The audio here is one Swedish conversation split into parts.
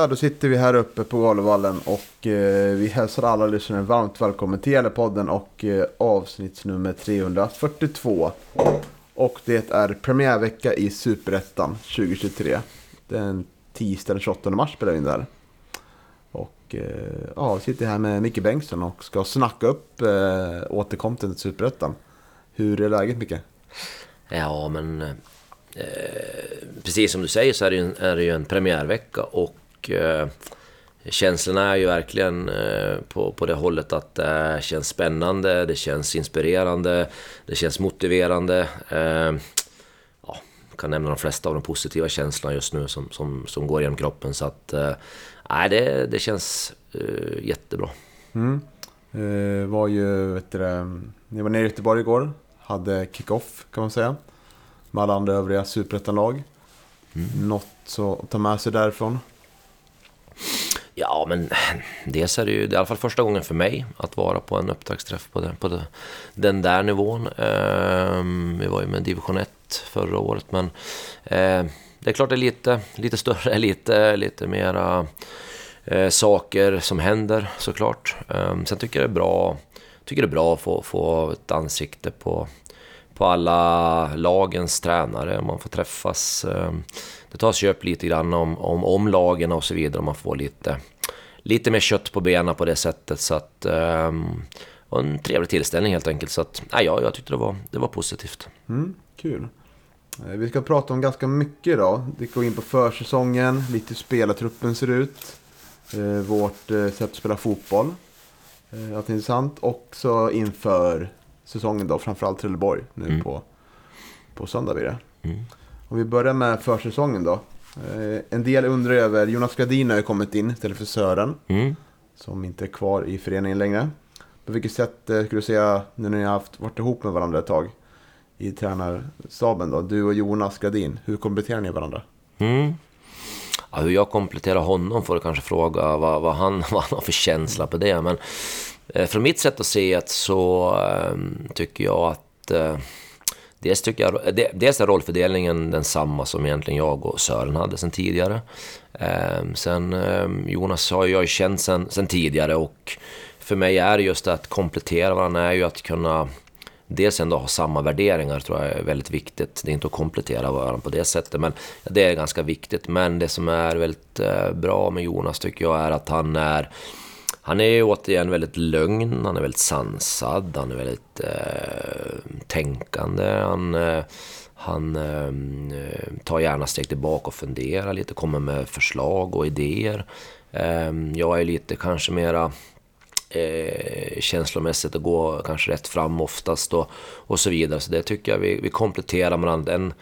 Ja, då sitter vi här uppe på Galovallen och eh, vi hälsar alla lyssnare varmt välkommen till Gävlepodden och eh, avsnittsnummer 342. Och det är premiärvecka i Superettan 2023. Den tisdag den 28 mars spelar vi in där. Och eh, ja, vi sitter här med Micke Bengtsson och ska snacka upp eh, återkomsten till Superettan. Hur är läget Micke? Ja, men eh, precis som du säger så är det ju en, är det ju en premiärvecka och eh, känslorna är ju verkligen eh, på, på det hållet att det känns spännande, det känns inspirerande, det känns motiverande. Eh, ja, jag kan nämna de flesta av de positiva känslorna just nu som, som, som går genom kroppen så att nej, det, det känns jättebra. Mm. Var ju, vet du, ni var nere i Göteborg igår. Hade kick-off kan man säga. Med alla andra övriga superettanlag. Mm. Något så att ta med sig därifrån? Ja, men dels är det ju det är i alla fall första gången för mig att vara på en upptaktsträff på, den, på den, den där nivån. Ehm, vi var ju med division 1 förra året, men eh, det är klart det är lite, lite större, lite, lite mera eh, saker som händer såklart. Ehm, sen tycker jag det är bra, tycker det är bra att få, få ett ansikte på, på alla lagens tränare. Man får träffas. Eh, det tas ju upp lite grann om, om, om lagen och så vidare. Och man får lite, lite mer kött på benen på det sättet. Så att, um, och en trevlig tillställning helt enkelt. Så att, nej, ja, jag tyckte det var, det var positivt. Mm, kul. Eh, vi ska prata om ganska mycket idag. Vi går in på försäsongen, lite hur spelartruppen ser ut. Vårt sätt att spela fotboll. Eh, Allt intressant. Och så inför säsongen då, framförallt Trelleborg nu Mm. på, på söndag blir det. Mm. Om vi börjar med försäsongen då. Eh, En del undrar över, Jonas Gradin har ju kommit in istället för Sören. Mm. Som inte är kvar i föreningen längre. På vilket sätt eh, skulle du säga, nu när ni har haft, varit ihop med varandra ett tag. I tränarstaben då, du och Jonas Gradin. Hur kompletterar ni varandra? Mm. Ja, hur jag kompletterar honom får du kanske fråga vad, vad, han, vad han har för känsla på det. Men Eh, från mitt sätt att se det så ehm, tycker jag att eh, dels, tycker jag, dels är rollfördelningen densamma som egentligen jag och Sören hade sen tidigare. Ehm, sen ehm, Jonas har jag ju känt sen, sen tidigare och för mig är det just att komplettera varandra är ju att kunna dels ändå ha samma värderingar tror jag är väldigt viktigt. Det är inte att komplettera varandra på det sättet, men det är ganska viktigt. Men det som är väldigt eh, bra med Jonas tycker jag är att han är han är ju återigen väldigt lugn, han är väldigt sansad, han är väldigt eh, tänkande. Han, eh, han eh, tar gärna steg tillbaka och funderar lite, kommer med förslag och idéer. Eh, jag är lite kanske mera eh, känslomässigt och gå kanske rätt fram oftast och, och så vidare. Så det tycker jag vi, vi kompletterar varandra. En,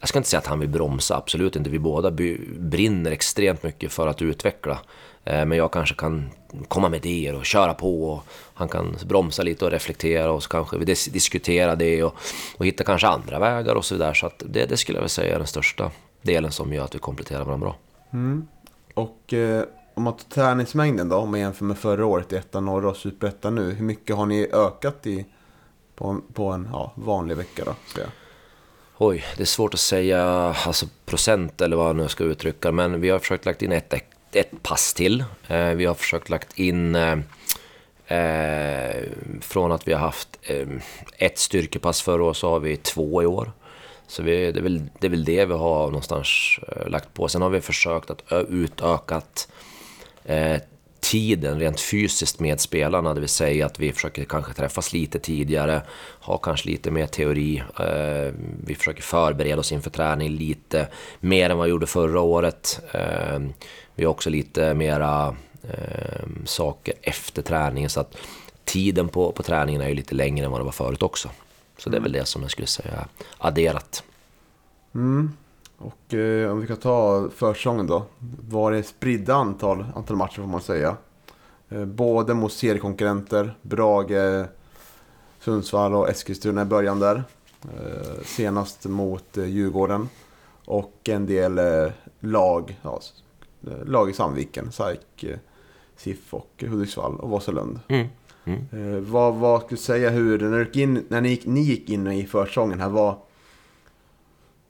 jag ska inte säga att han vill bromsa, absolut inte. Vi båda by, brinner extremt mycket för att utveckla. Eh, men jag kanske kan komma med idéer och köra på. Och han kan bromsa lite och reflektera och så kanske vi dis diskutera det och, och hitta kanske andra vägar och så vidare. Så det, det skulle jag väl säga är den största delen som gör att vi kompletterar varandra bra. Och eh, om man tar träningsmängden då, om man jämför med förra året i ettan norra och superettan nu. Hur mycket har ni ökat i på en, på en ja, vanlig vecka då? Jag. Oj, det är svårt att säga alltså procent eller vad jag nu ska uttrycka, men vi har försökt lagt in ett, ett pass till. Eh, vi har försökt lagt in eh, eh, från att vi har haft eh, ett styrkepass förra året så har vi två i år. Så vi, det, är väl, det är väl det vi har någonstans eh, lagt på. Sen har vi försökt att utöka utökat eh, tiden rent fysiskt med spelarna, det vill säga att vi försöker kanske träffas lite tidigare, ha kanske lite mer teori. Eh, vi försöker förbereda oss inför träning lite mer än vad vi gjorde förra året. Eh, vi har också lite mera eh, saker efter träningen. Så att tiden på, på träningen är ju lite längre än vad det var förut också. Så det är väl det som jag skulle säga adderat. Mm. Och eh, om vi kan ta försäsongen då. Var det spridda antal, antal matcher får man säga. Eh, både mot seriekonkurrenter, Brage, Sundsvall och Eskilstuna i början där. Eh, senast mot eh, Djurgården. Och en del eh, lag, ja, lag i Sandviken, SAIK, eh, SIF och Hudiksvall och Vasalund. Mm. Mm. Eh, vad, vad skulle du säga hur, när, du gick in, när ni, gick, ni gick in i försäsongen här, vad,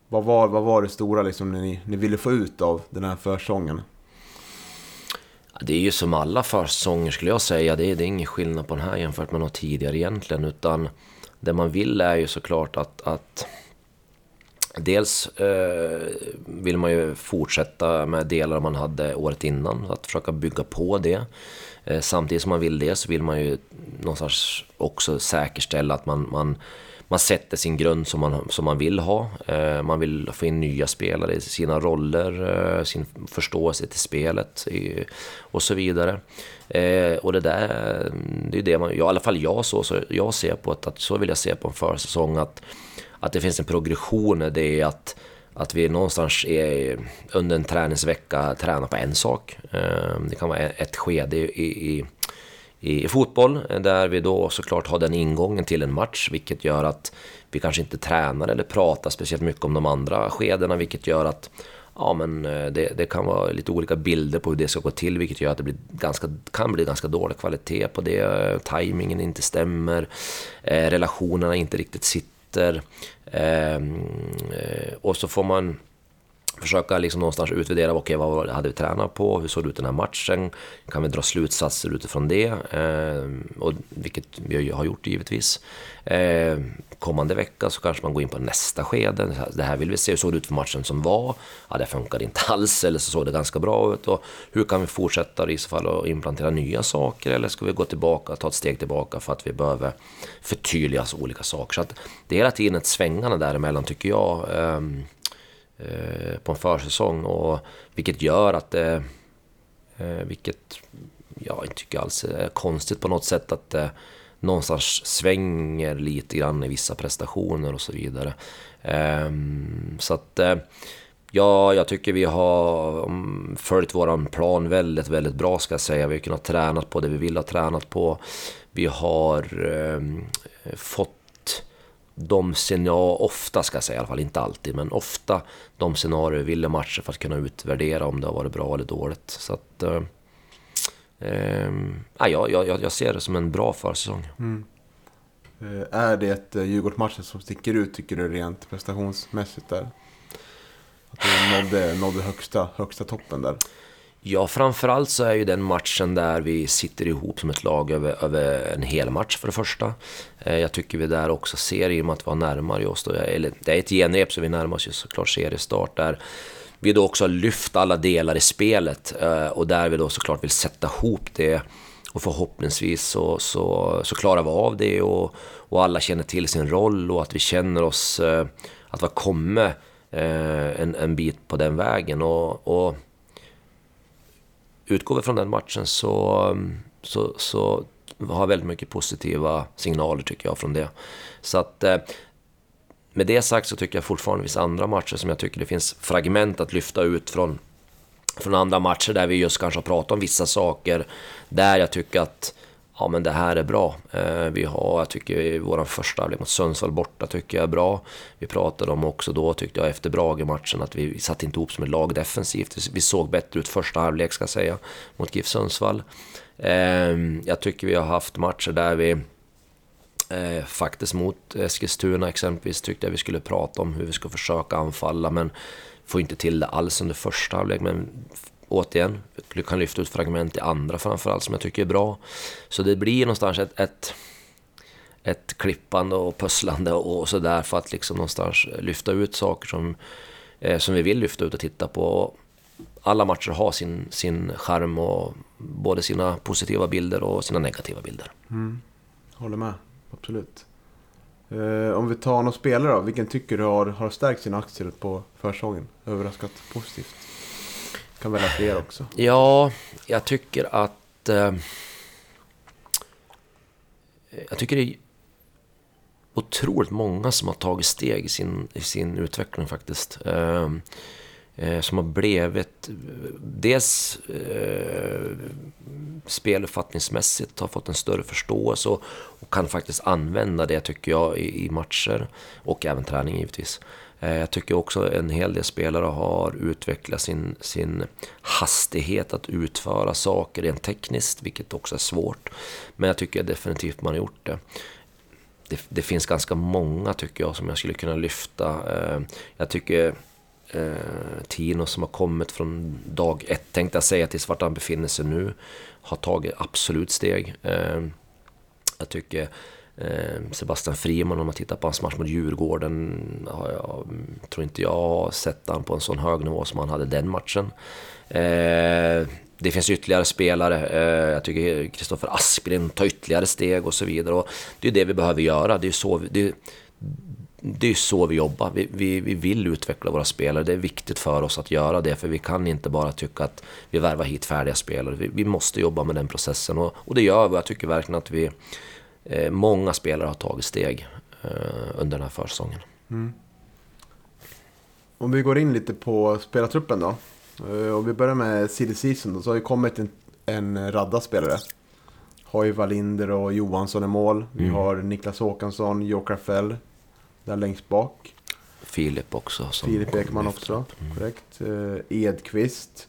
vad, var, vad var det stora liksom när ni, ni ville få ut av den här försäsongen? Det är ju som alla försäsonger skulle jag säga. Det är, det är ingen skillnad på den här jämfört med något tidigare egentligen. Utan det man vill är ju såklart att, att Dels eh, vill man ju fortsätta med delar man hade året innan, att försöka bygga på det. Eh, samtidigt som man vill det så vill man ju någonstans också säkerställa att man, man, man sätter sin grund som man, som man vill ha. Eh, man vill få in nya spelare i sina roller, eh, sin förståelse till spelet i, och så vidare. Eh, och det där, det är det man, ja, i alla fall jag så, så jag ser på att, att så vill jag se på en försäsong att att det finns en progression det är att, att vi någonstans är under en träningsvecka tränar på en sak. Ehm, det kan vara e-, ett skede i, i, i, i fotboll eh, där vi då såklart har den ingången till en match vilket gör att vi kanske inte tränar eller pratar speciellt mycket om de andra skedena vilket gör att Ja, men eh, det, det kan vara lite olika bilder på hur det ska gå till, vilket gör att det blir ganska, kan bli ganska dålig kvalitet på det. Timingen inte stämmer, eh, relationerna inte riktigt sitter efter ehm, eh, och så får man försöka liksom någonstans utvärdera, okej vad hade vi tränat på, hur såg det ut den här matchen, kan vi dra slutsatser utifrån det, eh, och vilket vi har gjort givetvis. Eh, kommande vecka så kanske man går in på nästa skede, det här vill vi se, hur såg det ut för matchen som var, ja det funkade inte alls, eller så såg det ganska bra ut, och hur kan vi fortsätta i så fall att implantera nya saker, eller ska vi gå tillbaka, ta ett steg tillbaka för att vi behöver förtydliga olika saker. Så att det är hela tiden ett svängande däremellan tycker jag. Eh, Eh, på en försäsong och vilket gör att det, vilket jag inte tycker alls är konstigt på något sätt att det någonstans svänger lite grann i vissa prestationer och så vidare. Ehm, så att ja, jag tycker vi har följt våran plan väldigt, väldigt bra ska jag säga. Vi har kunnat träna på det vi vill ha tränat på. Vi har ehm, fått de scenarier, ofta ska jag säga i alla fall, inte alltid, men ofta de scenarier vi ville matcha för att kunna utvärdera om det har varit bra eller dåligt. Så att... Eh, eh, ja, jag, jag, jag ser det som en bra försäsong. Mm. Eh, är det eh, Djurgårdsmatchen som sticker ut tycker du rent prestationsmässigt där? Att du nådde, nådde högsta, högsta toppen där? Ja, framförallt så är ju den matchen där vi sitter ihop som ett lag över, över en hel match för det första. Eh, jag tycker vi där också ser, i och med att vi var närmare oss, då, eller det är ett genrep så vi närmar oss ju såklart seriestart där. Vi då också har lyft alla delar i spelet eh, och där vi då såklart vill sätta ihop det. Och förhoppningsvis så, så, så klarar vi av det och, och alla känner till sin roll och att vi känner oss, eh, att vi har kommit en, en bit på den vägen. Och, och utgår vi från den matchen så, så, så har jag väldigt mycket positiva signaler tycker jag från det. Så att eh, med det sagt så tycker jag fortfarande det finns andra matcher som jag tycker det finns fragment att lyfta ut från, från andra matcher där vi just kanske har pratat om vissa saker där jag tycker att ja men det här är bra. Eh, vi har, jag tycker vår första halvlek mot Sundsvall borta tycker jag är bra. Vi pratade om också då tyckte jag efter Brage-matchen att vi satt inte ihop som ett lag defensivt. Vi såg bättre ut första halvlek ska jag säga mot GIF Sundsvall. Ehm, jag tycker vi har haft matcher där vi eh, faktiskt mot Eskilstuna exempelvis tyckte jag vi skulle prata om hur vi ska försöka anfalla men får inte till det alls under första halvlek. Men återigen, vi kan lyfta ut fragment i andra framförallt som jag tycker är bra. Så det blir någonstans ett, ett, ett klippande och pusslande och sådär för att liksom någonstans lyfta ut saker som, eh, som vi vill lyfta ut och titta på. Alla matcher har sin, sin charm och både sina positiva bilder och sina negativa bilder. Mm. Håller med, absolut. Eh, om vi tar någon spelare då, vilken tycker du har, har stärkt sina aktier på försäsongen? Överraskat positivt? Kan välja fler också. Ja, jag tycker att... Eh, jag tycker det är otroligt många som har tagit steg i sin, i sin utveckling faktiskt. Eh, Eh, som har blivit... Dels eh, speluppfattningsmässigt har fått en större förståelse och, och, kan faktiskt använda det tycker jag i, i matcher och även träning givetvis. Eh, jag tycker också en hel del spelare har utvecklat sin, sin hastighet att utföra saker rent tekniskt, vilket också är svårt. Men jag tycker definitivt man har gjort det. Det, det finns ganska många tycker jag som jag skulle kunna lyfta. Eh, jag tycker eh, Tino som har kommit från dag ett, tänkte jag säga, tills vart han befinner sig nu, har tagit absolut steg. Eh, jag tycker Eh, Sebastian Friman, om man tittar på hans match mot Djurgården, har jag, mm, tror inte jag har sett han på en sån hög nivå som han hade den matchen. Eh, det finns ytterligare spelare. Eh, jag tycker Kristoffer Aspgren tar ytterligare steg och så vidare. Och det är det vi behöver göra. Det är så vi, det, det är så vi jobbar. Vi, vi, vi, vill utveckla våra spelare. Det är viktigt för oss att göra det, för vi kan inte bara tycka att vi värvar hit färdiga spelare. Vi, vi måste jobba med den processen och, och det gör vi. Jag tycker verkligen att vi, eh, många spelare har tagit steg eh, under den här försäsongen. Mm. Om vi går in lite på spelartruppen då. Eh, om vi börjar med CD Season då, så har ju kommit en, en radda spelare. Har ju Wallinder och Johansson i mål. Vi mm. har Niklas Håkansson, Jokrafell där längst bak. Filip också. Filip Ekman också, mm. korrekt. Eh, Edqvist,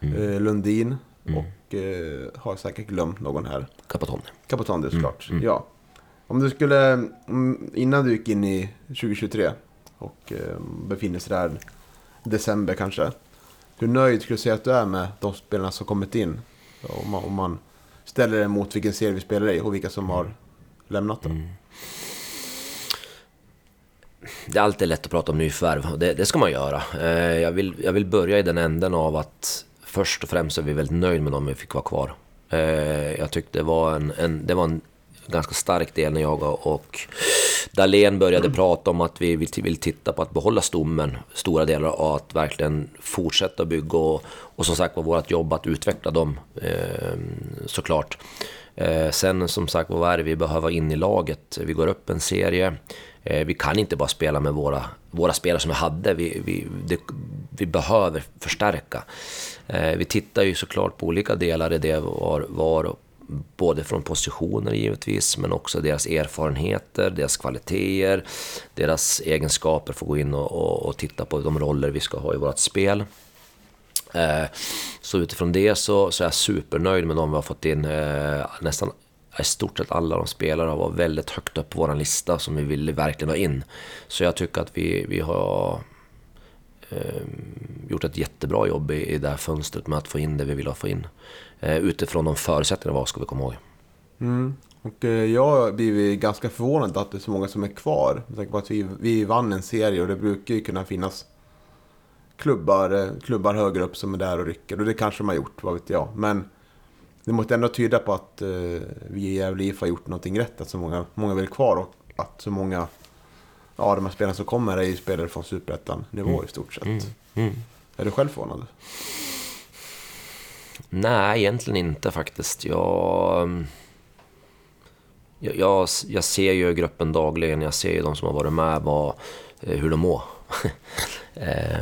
mm. eh, Lundin mm. och eh, har säkert glömt någon här. Capatone. Capatone såklart, mm. mm. ja. Om du skulle, mm, innan du gick in i 2023 och befinner sig där december kanske. Hur nöjd skulle du säga att du är med de spelarna som kommit in? Om man, om man ställer det mot vilken serie vi spelar i och vilka som har lämnat den. Det är alltid lätt att prata om nyförvärv och det, det ska man göra. Eh, jag vill, jag vill börja i den änden av att först och främst är vi väldigt nöjda med dem vi fick vara kvar. Eh, jag tyckte det var en, en, det var en ganska stark del när jag och Dahlén började mm. prata om att vi vill, titta på att behålla stommen, stora delar av att verkligen fortsätta bygga och, och som sagt var vårt jobb att utveckla dem eh, såklart. Eh, sen som sagt vad är det vi behöver in i laget? Vi går upp en serie. Eh, vi kan inte bara spela med våra, våra spelare som vi hade. Vi, vi, det, vi behöver förstärka. Eh, vi tittar ju såklart på olika delar i det, var, var, både från positioner givetvis, men också deras erfarenheter, deras kvaliteter, deras egenskaper, får gå in och, och, och titta på de roller vi ska ha i vårt spel. Eh, så utifrån det så, så är jag supernöjd med de vi har fått in. Nästan i stort sett alla de spelare har varit väldigt högt upp på vår lista som vi ville verkligen ha in. Så jag tycker att vi, vi har eh, gjort ett jättebra jobb i, i det här fönstret med att få in det vi vill ha få in. Eh, utifrån de förutsättningarna var, ska vi komma ihåg. Mm. Och eh, jag har blivit ganska förvånad att det är så många som är kvar. Med tanke på att vi, vi vann en serie och det brukar ju kunna finnas klubbar, eh, klubbar högre upp som är där och rycker. Och det kanske de har gjort, vad vet jag. Men det måste ändå tyda på att eh, vi i Gävle IF har gjort någonting rätt. Att så många, många vill kvar och att så många ja, de här spelarna som kommer är ju spelare från superettan-nivå mm. i stort sett. Mm. Mm. Är du själv förvånad? Nej, egentligen inte faktiskt. Jag, jag, jag, ser ju gruppen dagligen. Jag ser ju de som har varit med, vad, eh, hur de mår.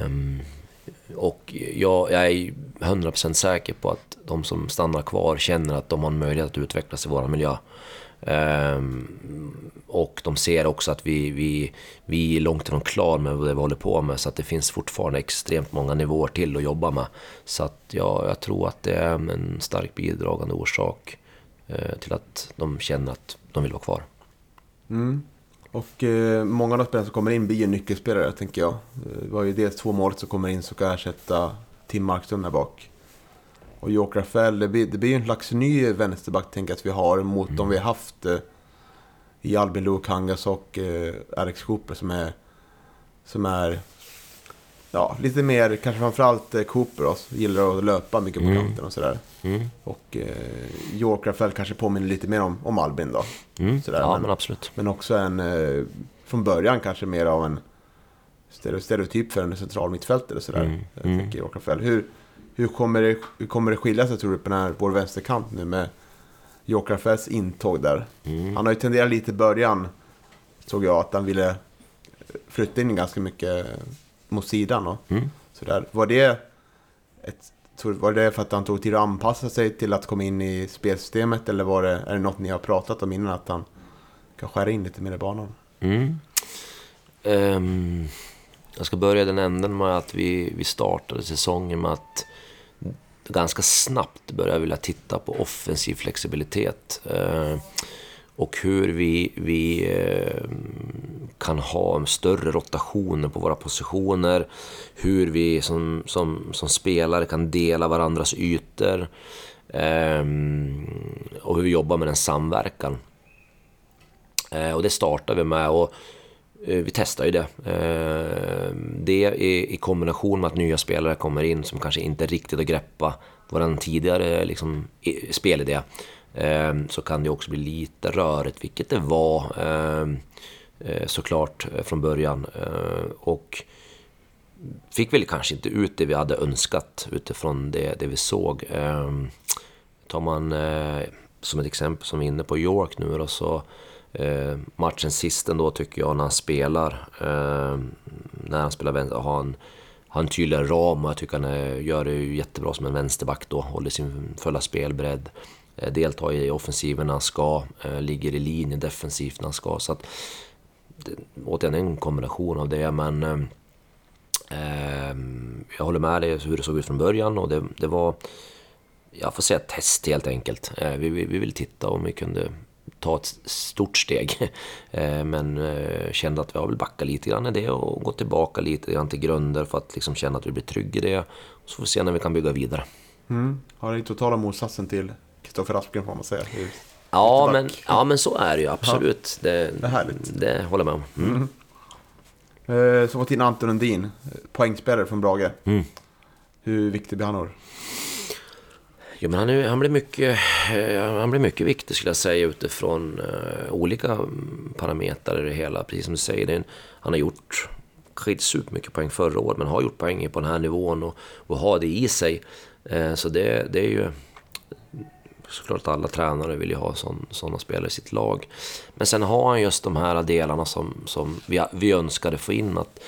um, och jag, jag är 100% säker på att de som stannar kvar känner att de har en möjlighet att utvecklas i vår miljö. Um, och de ser också att vi, vi, vi är långt ifrån klar med det vi håller på med så att det finns fortfarande extremt många nivåer till att jobba med. Så att ja, jag tror att det är en stark bidragande orsak uh, till att de känner att de vill vara kvar. Mm. Och eh, många av de spelarna som kommer in blir ju nyckelspelare, tänker jag. Eh, det var ju dels två mål som kommer in som ska ersätta Tim Markström där bak. Och Joker Rafael, det blir, det blir en slags ny vänsterback, tänker jag att vi har, mot mm. de vi har haft eh, i Albin Lukangas och eh, Alex Cooper som är, som är ja, lite mer, kanske framförallt eh, Cooper då, gillar att löpa mycket på mm. kanten och sådär. Mm. Och eh, York Rafael kanske påminner lite mer om, om Albin då. Mm. Sådär. Ja, men, men, absolut. Men också en, eh, från början kanske mer av en stereotyp för en central mittfältare och sådär. Mm. Jag mm. tänker York Rafael. Hur, hur kommer det, hur kommer det skilja sig tror du på den här, vår vänsterkant nu med Joker Rafaels intåg där? Han har ju tenderat lite i början, såg jag, att han ville flytta in ganska mycket mot sidan. Och sådär. Var det ett, var det för att han tog tid att anpassa sig till att komma in i spelsystemet eller var det, är det något ni har pratat om innan att han kan skära in lite mer i banan? Mm. Ehm, jag ska börja den änden med att vi, vi startade säsongen med att ganska snabbt börja vilja titta på offensiv flexibilitet. Eh, och hur vi, vi eh, kan ha en större rotationer på våra positioner. Hur vi som, som, som spelare kan dela varandras ytor. Eh, och hur vi jobbar med den samverkan. Eh, och det startar vi med och vi testar ju det. Det i, kombination med att nya spelare kommer in som kanske inte riktigt har greppat vår tidigare liksom, spelidé. Ehm, så kan det också bli lite rörigt, vilket det var ehm, eh, såklart eh, från början. Ehm, och fick väl kanske inte ut det vi hade önskat utifrån det, det vi såg. Tar man eh, som ett exempel som vi är inne på York nu då, så matchen sist ändå tycker jag när han spelar, när han spelar vänster, har han, har en tydligare ram och jag tycker han gör det jättebra som en vänsterback då, håller sin fulla spelbredd, Eh, deltar i offensiven när han ska, eh, ligger i linje defensivt när han ska. Så att, det, återigen en kombination av det, men eh, eh, jag håller med dig hur det såg ut från början och det, det var, jag får säga ett test helt enkelt. Eh, vi, vi, vi ville titta om vi kunde ta ett stort steg. Men kände att vi har väl backat lite grann i det och gått tillbaka lite grann till grunder för att liksom känna att vi blir trygga i det. Så får vi se när vi kan bygga vidare. Mm. Har det totala motsatsen till Kristoffer Aspgren får man säga. Ja men, ja, men så är det ju absolut. Det, Det är härligt. Det håller jag med om. Mm. Eh, Så fått in Anton Lundin, eh, poängspelare från Brage. Mm. Hur viktig blir han år? Jo, men han, är, han, blir mycket, eh, han blir mycket viktig skulle jag säga utifrån eh, olika mm, parametrar i det hela. Precis som du säger, en, han har gjort kanske inte supermycket poäng förra året, men har gjort poäng på den här nivån och, och har det i sig. Eh, så det, det är ju såklart alla tränare vill ju ha sådana spelare i sitt lag. Men sen har han just de här delarna som, som vi, vi önskade få in. Att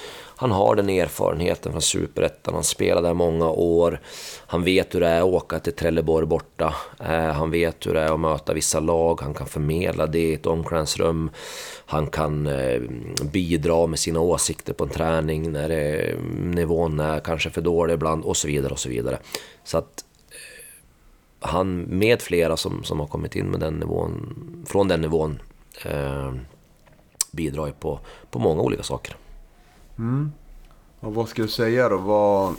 han har den erfarenheten från Superettan, han spelade där många år. Han vet hur det är att åka till Trelleborg borta. Eh, han vet hur det är att möta vissa lag, han kan förmedla det i ett omklädningsrum. Han kan eh, bidra med sina åsikter på en träning när det, nivån är kanske för dålig ibland och så vidare och så vidare. Så att han med flera som, som har kommit in med den nivån, från den nivån eh, bidrar ju på, på många olika saker. Och vad ska du säga då? Vad, eh,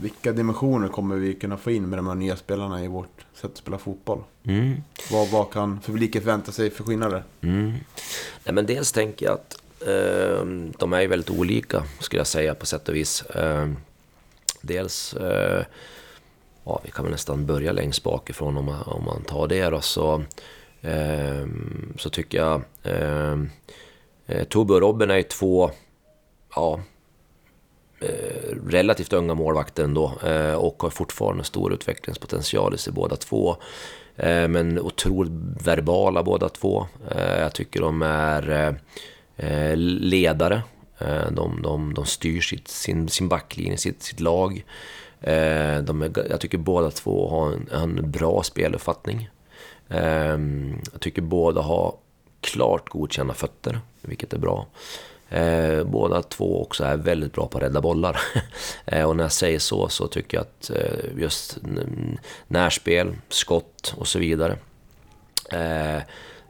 vilka dimensioner kommer vi kunna få in med de här nya spelarna i vårt sätt att spela fotboll? Mm. Vad, vad kan publiken förvänta sig för skillnader? Mm. Nej, men dels tänker jag att eh, de är ju väldigt olika, skulle jag säga på sätt och vis. Eh, dels, eh, ja, vi kan väl nästan börja längst bakifrån om man, om man tar det då, så, eh, så tycker jag ehm, eh, Tobbe och Robin är ju två, ja, eh, relativt unga målvakter ändå eh, och har fortfarande stor utvecklingspotential i sig båda två. Eh, men otroligt verbala båda två. Eh, jag tycker de är eh, ledare. Eh, de, de, de styr sitt, sin, sin backlinje, sitt, sitt lag. Eh, de är, jag tycker båda två har en, en bra speluppfattning. Eh, jag tycker båda har klart godkända fötter, vilket är bra. Eh, båda två också är väldigt bra på att rädda bollar. eh, och när jag säger så, så tycker jag att eh, just närspel, skott och så vidare. Eh,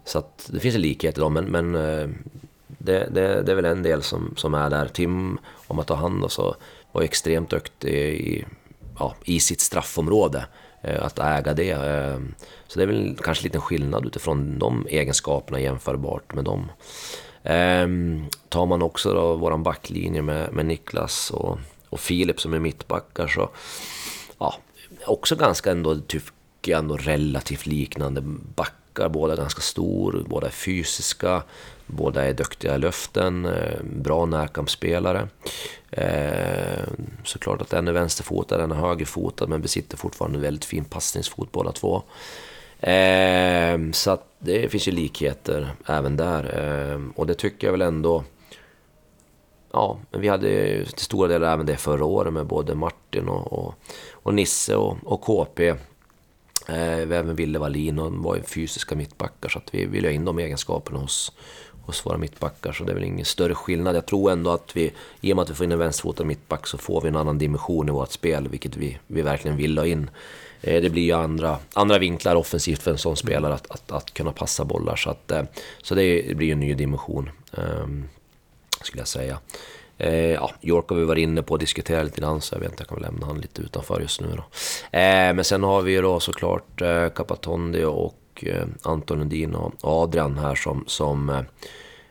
så att det finns en likhet i dem, men, men eh, det, det, det är väl en del som, som är där. Tim, om man tar hand och så, var extremt duktig i, ja, i sitt straffområde. Eh, att äga det. Eh, så det är väl kanske lite skillnad utifrån de egenskaperna jämförbart med dem. Ehm, tar man också då våran backlinje med, med Niklas och, och Filip som är mittbackar så ja, också ganska ändå tycker jag ändå relativt liknande backar. båda ganska stor, båda är fysiska, båda är duktiga i luften, eh, bra närkampsspelare. Eh, såklart att en är vänsterfotad, en är högerfotad, men besitter fortfarande väldigt fin passningsfot båda två. Eh, så att det finns ju likheter även där. och det tycker jag väl ändå... Ja, men vi hade till stora delar även det förra året med både Martin och, och, och Nisse och, och KP. Eh, även Ville Wallin och var ju fysiska mittbackar så att vi ville ha in de egenskaperna hos, hos våra mittbackar. Så det är väl ingen större skillnad. Jag tror ändå att vi, i och med att vi får in en vänsterfotad mittback så får vi en annan dimension i vårt spel, vilket vi, vi verkligen vill ha in. Eh, det blir ju andra, andra vinklar offensivt för en sån spelare att, att, att kunna passa bollar. Så, att, eh, så det blir ju en ny dimension, ehm, skulle jag säga. Eh, ja, York har vi varit inne på och diskuterat lite grann, så jag vet inte, jag kan väl lämna han lite utanför just nu då. men sen har vi ju då såklart Capatondi och Eh, Anton Lundin och Adrian här som, som eh,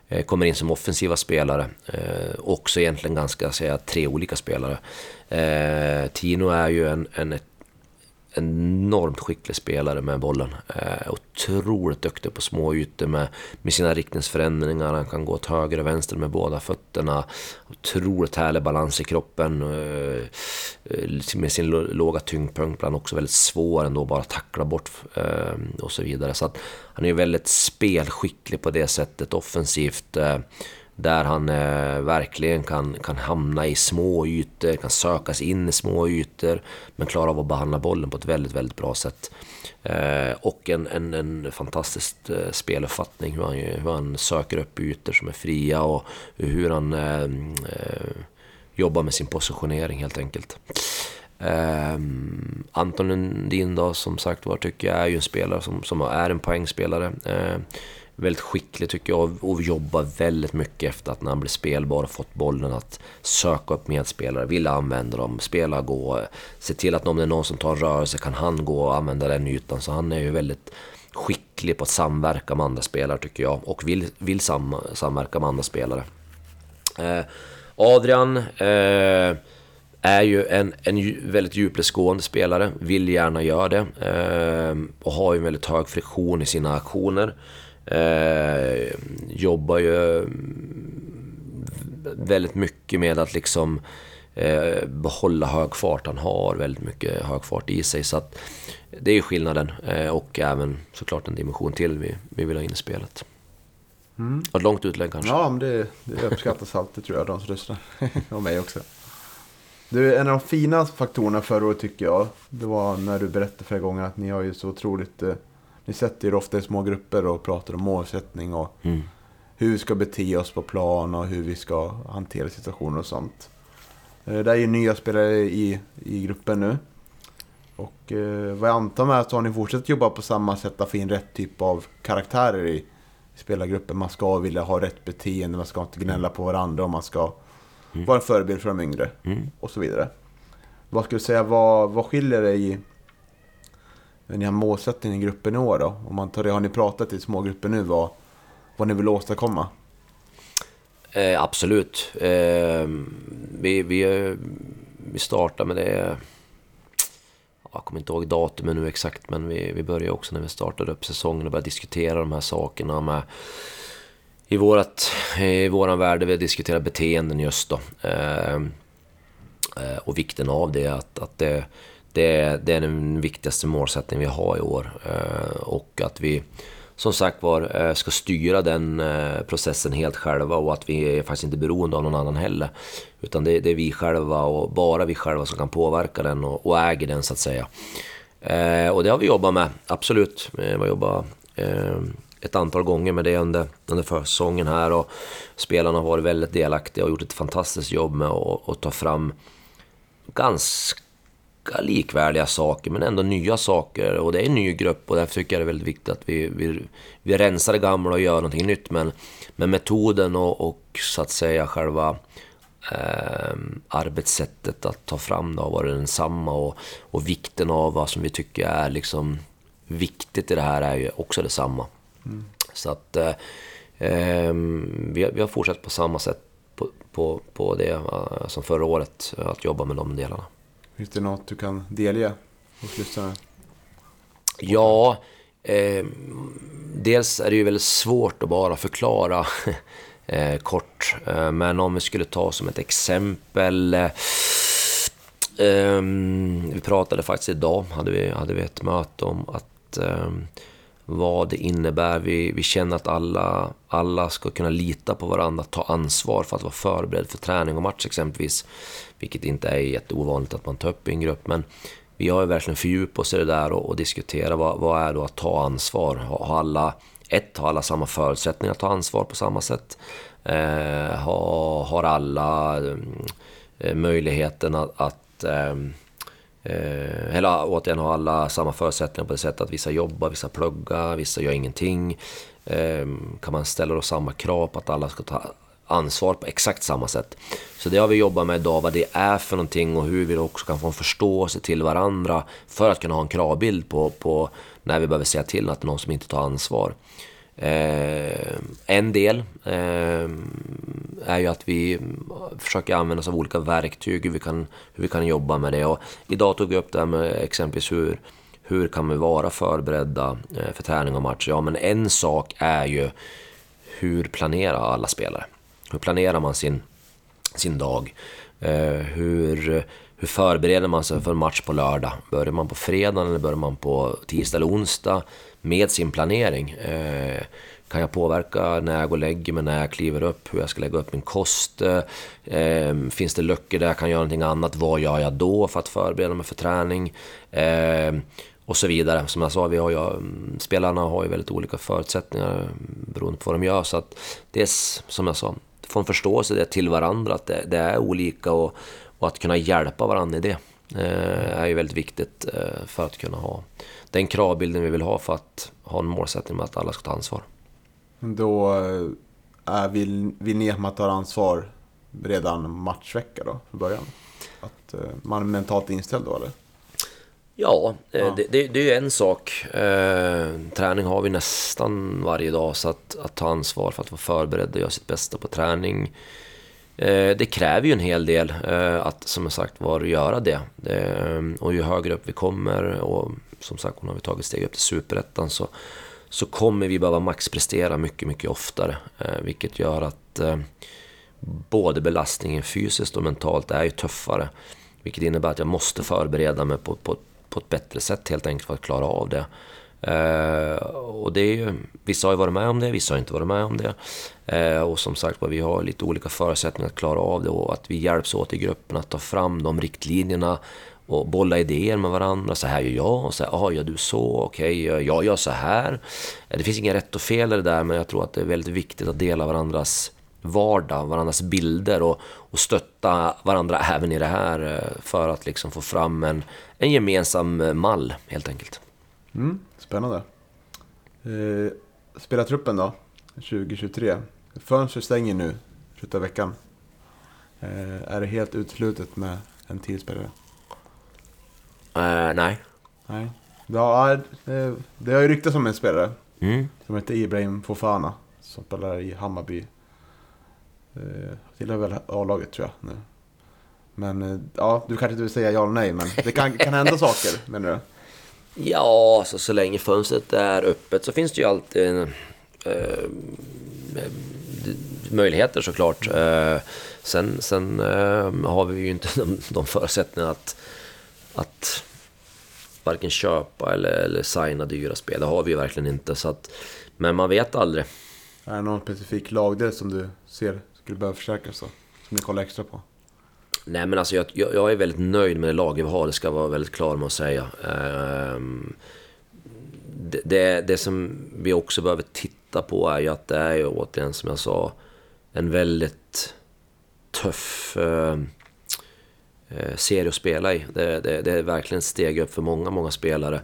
eh, kommer in som offensiva spelare. också egentligen ganska, säga, tre olika spelare. Tino är ju en, en ett enormt skicklig spelare med bollen. Eh, otroligt duktig på små ytor med, med sina riktningsförändringar. Han kan gå åt höger och vänster med båda fötterna. Otroligt härlig balans i kroppen. Eh, med sin låga tyngdpunkt bland också väldigt svår ändå bara tackla bort eh, och så vidare. Så att han är väldigt spelskicklig på det sättet offensivt. Eh, där han eh, verkligen kan, kan hamna i små ytor, kan sökas in i små ytor, men klarar av att behandla bollen på ett väldigt, väldigt bra sätt. Eh, och en, en, en fantastisk eh, speluppfattning, hur han, hur han söker upp ytor som är fria och hur han eh, eh, jobbar med sin positionering helt enkelt. Eh, Anton Lundin då, som sagt var, tycker jag är ju en spelare som, som är en poängspelare. Eh, väldigt skicklig tycker jag och jobbar väldigt mycket efter att när han blir spelbar och fått bollen att söka upp medspelare, vilja använda dem, spela, gå, se till att om det är någon som tar en rörelse kan han gå och använda den ytan. Så han är ju väldigt skicklig på att samverka med andra spelare tycker jag och vill, vill sam, samverka med andra spelare. Eh, Adrian eh, är ju en, en väldigt djupledsgående spelare, vill gärna göra det eh, och har ju en väldigt hög friktion i sina aktioner. Eh, jobbar ju väldigt mycket med att liksom eh, behålla hög fart. Han har väldigt mycket hög fart i sig. Så att det är ju skillnaden eh, och även såklart en dimension till vi, vi vill ha in i spelet. Mm. Ett långt utlägg kanske. Ja, men det, det uppskattas alltid tror jag, de som lyssnar. och mig också. Du, en av de fina faktorerna förra året tycker jag, det var när du berättade förra gången att ni har ju så otroligt eh, ni sätter er ofta i små grupper och pratar om målsättning och mm. hur vi ska bete oss på plan och hur vi ska hantera situationer och sånt. Eh, det är ju nya spelare i, i gruppen nu. Och eh, vad jag antar med så har ni fortsatt jobba på samma sätt, att få in rätt typ av karaktärer i, i spelargruppen. Man ska vilja ha rätt beteende, man ska inte gnälla på varandra och man ska mm. vara en förebild för de yngre. Mm. Och så vidare. Vad skulle du säga, vad, vad skiljer det i ni har målsättning i gruppen i år då? Om man tar det, har ni pratat i smågrupper nu vad, vad ni vill åstadkomma? Eh, absolut. Eh, vi, vi, vi startar med det... Jag kommer inte ihåg datumet nu exakt, men vi, vi började också när vi startade upp säsongen och började diskutera de här sakerna med i, vårat, i våran värld, vi diskuterar beteenden just då. Eh, eh, och vikten av det, att, att det det, det är den viktigaste målsättningen vi har i år. Eh, och att vi som sagt var eh, ska styra den eh, processen helt själva och att vi är faktiskt inte beroende av någon annan heller. Utan det, det är vi själva och bara vi själva som kan påverka den och, och äger den så att säga. och det har vi jobbat med, absolut. Vi har jobbat ett antal gånger med det under, under försäsongen här och spelarna har varit väldigt delaktiga och gjort ett fantastiskt jobb med att, att ta fram ganska likvärdiga saker men ändå nya saker. Och det är en ny grupp och därför tycker jag det är väldigt viktigt att vi, vi, vi rensar det gamla och gör någonting nytt. Men, men metoden och, och så att säga själva eh, arbetssättet att ta fram det har varit densamma. Och, och vikten av vad som vi tycker är liksom viktigt i det här är ju också detsamma. Mm. Så att eh, vi, vi har fortsatt på samma sätt på, på, på det uh, som förra året, att jobba med de delarna. Finns det något du kan delge hos lyssnarna? Ja, eh, dels är det ju väldigt svårt att bara förklara eh, kort. Eh, men om vi skulle ta som ett exempel. Eh, ehm, vi pratade faktiskt idag, hade vi, hade vi ett möte om att ehm, vad det innebär. Vi, vi känner att alla, alla ska kunna lita på varandra, ta ansvar för att vara förberedd för träning och match exempelvis. Vilket inte är jätteovanligt att man tar upp i en grupp. Men vi har ju verkligen fördjupat oss i det där och, och diskuterat vad, vad är då att ta ansvar? Har alla, ett, har alla samma förutsättningar att ta ansvar på samma sätt? Eh, har, har alla mm, eh, möjligheten att, att eh, Eh, eller återigen har alla samma förutsättningar på det sättet att vissa jobbar, vissa pluggar, vissa gör ingenting. Eh, kan man ställa då samma krav på att alla ska ta ansvar på exakt samma sätt. Så det har vi jobbat med idag, vad det är för någonting och hur vi också kan få en förståelse till varandra för att kunna ha en kravbild på, på när vi behöver säga till att det är någon som inte tar ansvar. Eh, en del eh, är ju att vi försöker använda oss av olika verktyg, hur vi kan, hur vi kan jobba med det. Och idag tog vi upp det här med exempelvis hur, hur kan vi vara förberedda eh, för träning och match? Ja, men en sak är ju hur planerar alla spelare? Hur planerar man sin, sin dag? Eh, hur, hur förbereder man sig för en match på lördag? Börjar man på fredag eller börjar man på tisdag eller onsdag med sin planering? Eh, kan jag påverka när jag går och lägger mig, när jag kliver upp, hur jag ska lägga upp min kost? Eh, finns det luckor där jag kan göra någonting annat? Vad gör jag då för att förbereda mig för träning? Eh, och så vidare. Som jag sa, vi har ju, mm, spelarna har ju väldigt olika förutsättningar mm, beroende på vad de gör. Så att det är som jag sa, få en förståelse det till varandra, att det, det är olika och, och, att kunna hjälpa varandra i det eh, är ju väldigt viktigt eh, för att kunna ha den kravbilden vi vill ha för att ha en målsättning med att alla ska ta ansvar. Då eh, är, man tar ansvar redan matchvecka då, från början? Att man är mentalt inställd då eller? Ja, ja. Det, det, det, är ju en sak. Eh, träning har vi nästan varje dag, så att, att ta ansvar för att vara förberedd och göra sitt bästa på träning. Eh, det kräver ju en hel del eh, att, som sagt var, göra det. och ju högre upp vi kommer, och som sagt, nu har vi tagit steg upp till superettan, så, så kommer vi behöva maxprestera mycket, mycket oftare. Eh, vilket gör att eh, både belastningen fysiskt och mentalt är ju tuffare. Vilket innebär att jag måste förbereda mig på, på på ett bättre sätt helt enkelt för att klara av det. Eh, och det är ju, vissa har ju varit med om det, vissa har inte varit med om det. Eh, och som sagt vi har lite olika förutsättningar att klara av det och att vi hjälps åt i gruppen att ta fram de riktlinjerna och bolla idéer med varandra. Så här gör jag, och så här, ah, gör du så, okej, okay, jag gör så här. Det finns inga rätt och fel i det där, men jag tror att det är väldigt viktigt att dela varandras vardag, varandras bilder och, och stötta varandra även i det här eh, för att liksom få fram en, en gemensam eh, mall helt enkelt. Mm, spännande. Eh, spelartruppen då, 2023. Fönstret stänger nu, slutet av veckan. Eh, är det helt uteslutet med en till spelare? Uh, nej. Nej. Ja, det, det har ju ryktats om en spelare. Mm. Som heter Ibrahim Fofana. Som spelar i Hammarby. Eh, tillhör väl A-laget tror jag nu. Men eh, ja, du kanske inte vill säga ja eller nej, men det kan, kan hända saker menar du? Ja, alltså, så länge fönstret är öppet så finns det ju alltid eh, möjligheter såklart. Eh, sen sen eh, har vi ju inte de, de förutsättningarna att, att varken köpa eller, eller signa dyra spel. Det har vi ju verkligen inte. Så att, men man vet aldrig. Är det någon specifik lagdel som du ser skulle behöva förstärkas då? Som ni kollar extra på? Nej men alltså jag, jag är väldigt nöjd med det laget vi har, det ska jag vara väldigt klar med att säga. Ehm, det, det, det, som vi också behöver titta på är ju att det är ju återigen som jag sa en väldigt tuff eh, eh, Eh, serie att spela i. Det, det, det är verkligen ett steg upp för många, många spelare.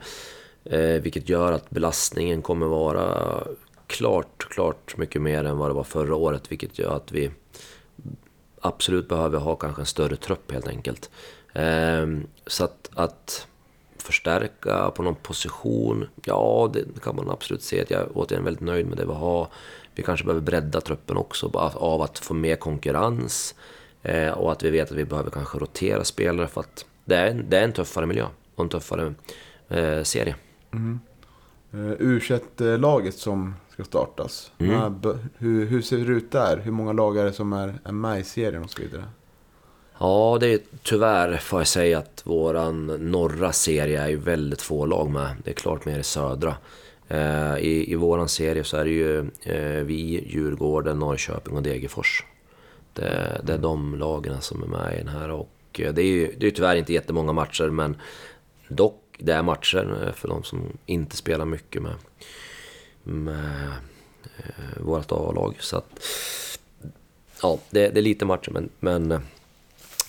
Eh, vilket gör att belastningen kommer vara klart, klart mycket mer än vad det var förra året. Vilket gör att vi absolut behöver ha kanske en större trupp helt enkelt. Ehm, så att, att förstärka på någon position, ja det kan man absolut se. Att jag är återigen väldigt nöjd med det vi har. Vi kanske behöver bredda truppen också av att få mer konkurrens. Eh, och att vi vet att vi behöver kanske rotera spelare för att det är, det är en tuffare miljö och en tuffare eh, serie. Mm. Uh, U21-laget som ska startas. Mm. Hur, hur ser det ut där? Hur många lag är det som är, är med i serien och så vidare? Ja, det är tyvärr får jag säga att våran norra serie är ju väldigt få lag med. Det är klart mer i södra. Eh, I, I våran serie så är det ju eh, vi, Djurgården, Norrköping och Degerfors. Det, det är de lagen som är med i den här och eh, det är ju det är tyvärr inte jättemånga matcher men dock det är matcher för de som inte spelar mycket med, med eh, vårt A-lag. Så att, ja, det, det, är lite matcher men, men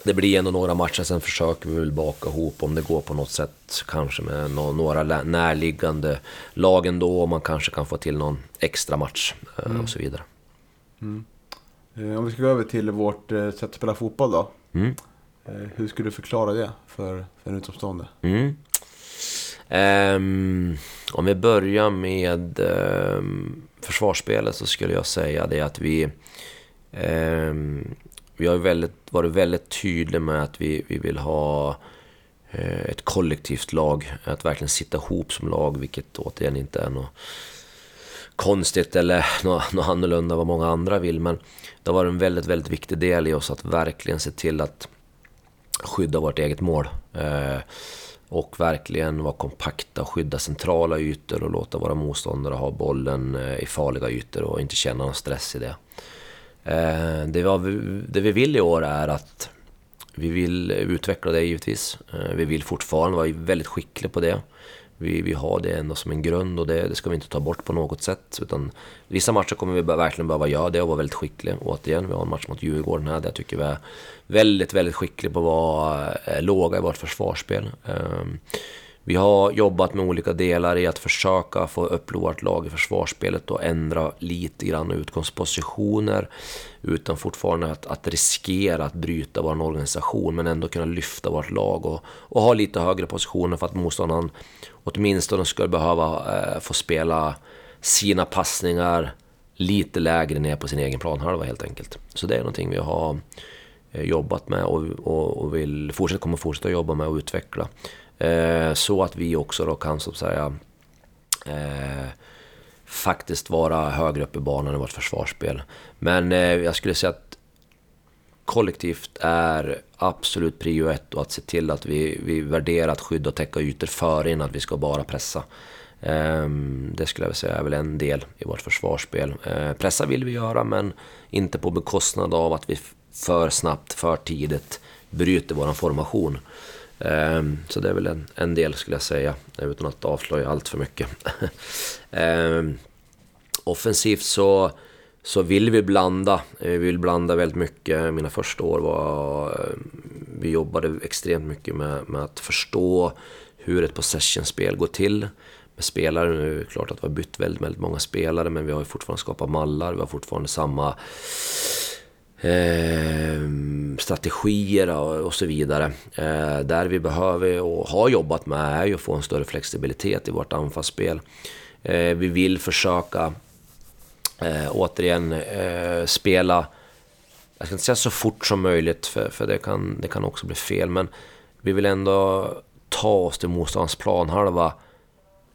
det blir ändå några matcher, sen försöker vi väl baka ihop om det går på något sätt. Kanske med några närliggande lagen då, och man kanske kan få till någon extra match eh, mm. och så vidare. Mm. Eh, om vi ska gå över till vårt eh, sätt att spela fotboll då. Mm. Hur skulle du förklara det för, för en utomstående? Mm. Um, om vi börjar med um, försvarsspelet så skulle jag säga det att vi um, vi har väldigt, varit väldigt tydliga med att vi, vi vill ha eh, ett kollektivt lag. Att verkligen sitta ihop som lag, vilket återigen inte är något konstigt eller något, något annorlunda vad många andra vill. Men det har varit en väldigt, väldigt viktig del i oss att verkligen se till att skydda vårt eget mål. Eh, och verkligen vara kompakta, skydda centrala ytor och låta våra motståndare ha bollen eh, i farliga ytor och inte känna någon stress i det. Eh, det, vi, det vi vill i år är att vi vill utveckla det givetvis. Eh, vi vill fortfarande vara väldigt skickliga på det. Vi, vi har det ändå som en grund och det, det, ska vi inte ta bort på något sätt. Utan vissa matcher kommer vi verkligen behöva göra det och vara väldigt skickliga. Återigen, vi har en match mot Djurgården här där jag tycker vi är väldigt, väldigt skickliga på att vara eh, låga i vårt försvarsspel. Ehm, vi har jobbat med olika delar i att försöka få upp vårt lag i försvarsspelet och ändra lite grann utgångspositioner utan fortfarande att, att riskera att bryta vår organisation men ändå kunna lyfta vårt lag och, och ha lite högre positioner för att motståndaren åtminstone skulle behöva eh, få spela sina passningar lite lägre ner på sin egen planhalva helt enkelt. Så det är någonting vi har eh, jobbat med och, och, och vill fortsätta, kommer fortsätta jobba med och utveckla. Eh, så att vi också då kan så att säga eh, faktiskt vara högre upp i banan i vårt försvarsspel. Men eh, jag skulle säga att kollektivt är absolut prio ett och att se till att vi, vi värderar att skydda och täcka ytor före innan vi ska bara pressa. Ehm, det skulle jag säga är väl en del i vårt försvarsspel. Eh, pressa vill vi göra men inte på bekostnad av att vi för snabbt, för tidigt bryter vår formation. Ehm, så det är väl en, en del skulle jag säga, utan att avslöja allt för mycket. Ehm, offensivt så, så vill vi blanda. Eh, vi vill blanda väldigt mycket. Mina första år var... Eh, vi jobbade extremt mycket med, med att förstå hur ett possession-spel går till med spelare. Nu är det klart att vi har bytt väldigt, väldigt många spelare men vi har ju fortfarande skapat mallar. Vi har fortfarande samma eh, strategier och så vidare. Eh, där vi behöver och har jobbat med är ju att få en större flexibilitet i vårt anfallsspel. Eh, vi vill försöka eh, återigen eh, spela, jag ska inte säga så fort som möjligt för, för det, kan, det kan också bli fel, men vi vill ändå ta oss till motståndarens planhalva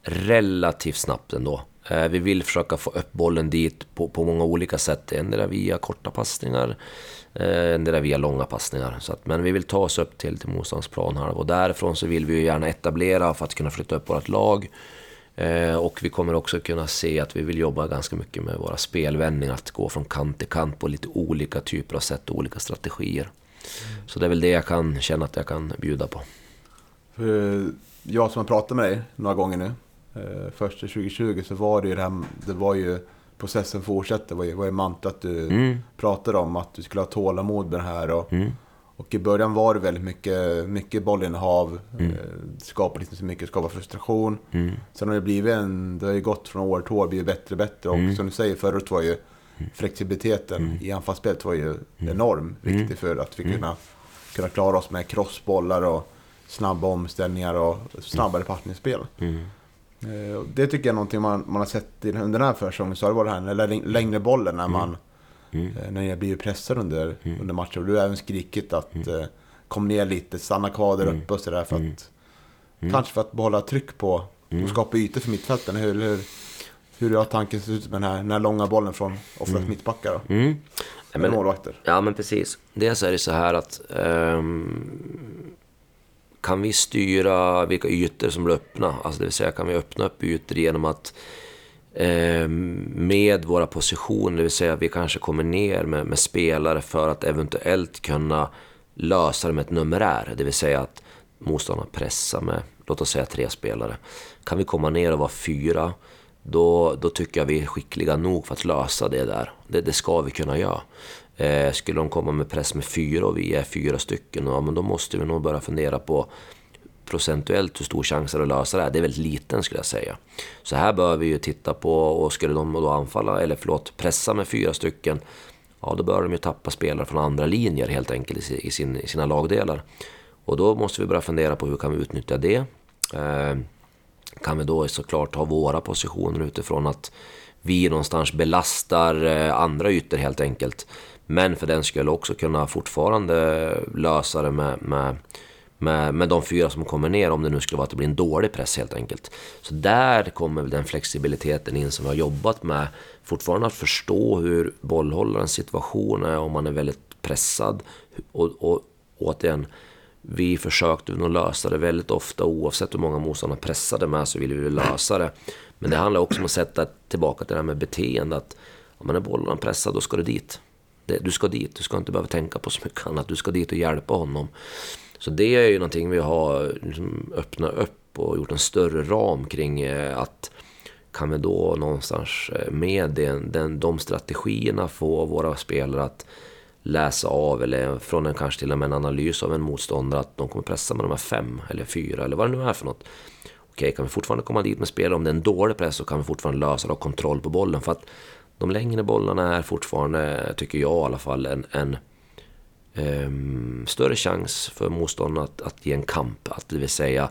relativt snabbt ändå. Eh, vi vill försöka få upp bollen dit på, på många olika sätt. Endera via korta passningar, eh, endera via långa passningar. Så att, men vi vill ta oss upp till, till motståndarens planhalva och därifrån så vill vi gärna etablera för att kunna flytta upp vårt lag. Eh, och vi kommer också kunna se att vi vill jobba ganska mycket med våra spelvändningar, att gå från kant till kant på lite olika typer av sätt och olika strategier. Mm. Så det är väl det jag kan känna att jag kan bjuda på. Jag som har pratat med dig några gånger nu, eh, först 2020 så var det ju det här, det var ju processen fortsätter, var ju, var ju mantrat du mm. pratade om, att du skulle ha tålamod med det här. Och, mm. Och i början var det väldigt mycket, mycket bollinnehav, mm. eh, skapade inte så mycket, skapade frustration. Mm. Sen har det blivit en, det har ju gått från år till år, blivit bättre och bättre. Och mm. som du säger, förut var ju mm. flexibiliteten mm. i anfallsspelet var ju mm. enorm viktig för att vi kunna, kunna klara oss med crossbollar och snabba omställningar och snabbare passningsspel. Eh, det tycker jag är någonting man, man har sett under den här försäsongen. Så har det varit det här den längre bollen när man mm. mm. när jag blir pressad under, mm. under matchen. Och du har även skrikit att mm. eh, kom ner lite, stanna kvar där mm. uppe och sådär. För att, mm. Kanske för att behålla tryck på, mm. skapa ytor för mittfälten. Hur, hur, hur har tanken sett ut med den här, den här långa bollen från oftast mm. mittbackar? Då? Mm. men, målvakter. Ja, men precis. Dels är det så här att um, kan vi styra vilka ytor som blir öppna, alltså det vill säga kan vi öppna upp ytor genom att eh, Ehm, med våra positioner, det vill säga vi kanske kommer ner med, med, spelare för att eventuellt kunna lösa det med ett numerär, det vill säga att motståndarna pressar med, låt oss säga tre spelare. Kan vi komma ner och vara fyra, då, då tycker jag vi är skickliga nog för att lösa det där. Det, det ska vi kunna göra. Eh, skulle de komma med press med fyra och vi är fyra stycken, ja, men då måste vi nog börja fundera på procentuellt hur stor chans är att lösa det här? Det är väldigt liten skulle jag säga. Så här bör vi ju titta på, och skulle de då anfalla, eller förlåt, pressa med fyra stycken, ja då bör de ju tappa spelare från andra linjer helt enkelt i, sin, i sina lagdelar. Och då måste vi börja fundera på hur kan vi utnyttja det? Eh, kan vi då såklart ha våra positioner utifrån att vi någonstans belastar eh, andra ytor helt enkelt. Men för den skulle också kunna fortfarande lösa det med, med, med, med de fyra som kommer ner om det nu skulle vara att det blir en dålig press helt enkelt. Så där kommer den flexibiliteten in som vi har jobbat med. Fortfarande att förstå hur bollhållarens situation är om man är väldigt pressad. Och, och återigen, vi försökte nog lösa det väldigt ofta oavsett hur många motståndare pressade med så ville vi lösa det. Men det handlar också om att sätta tillbaka till det här med beteende. Att om man är bollen pressad, då ska du dit. Du ska dit, du ska inte behöva tänka på så mycket annat. Du ska dit och hjälpa honom. Så det är ju någonting vi har liksom öppnat upp och gjort en större ram kring eh, att kan vi då någonstans eh, med den, den, de strategierna få våra spelare att läsa av eller från en kanske till och med en analys av en motståndare att de kommer pressa med de här fem eller fyra eller vad det nu är för något. Okej, kan vi fortfarande komma dit med spelare om det är en dålig press så kan vi fortfarande lösa det och ha kontroll på bollen. För att de längre bollarna är fortfarande, tycker jag i alla fall, en, en Ehm, större chans för motståndaren att, att ge en kamp. Att det vill säga,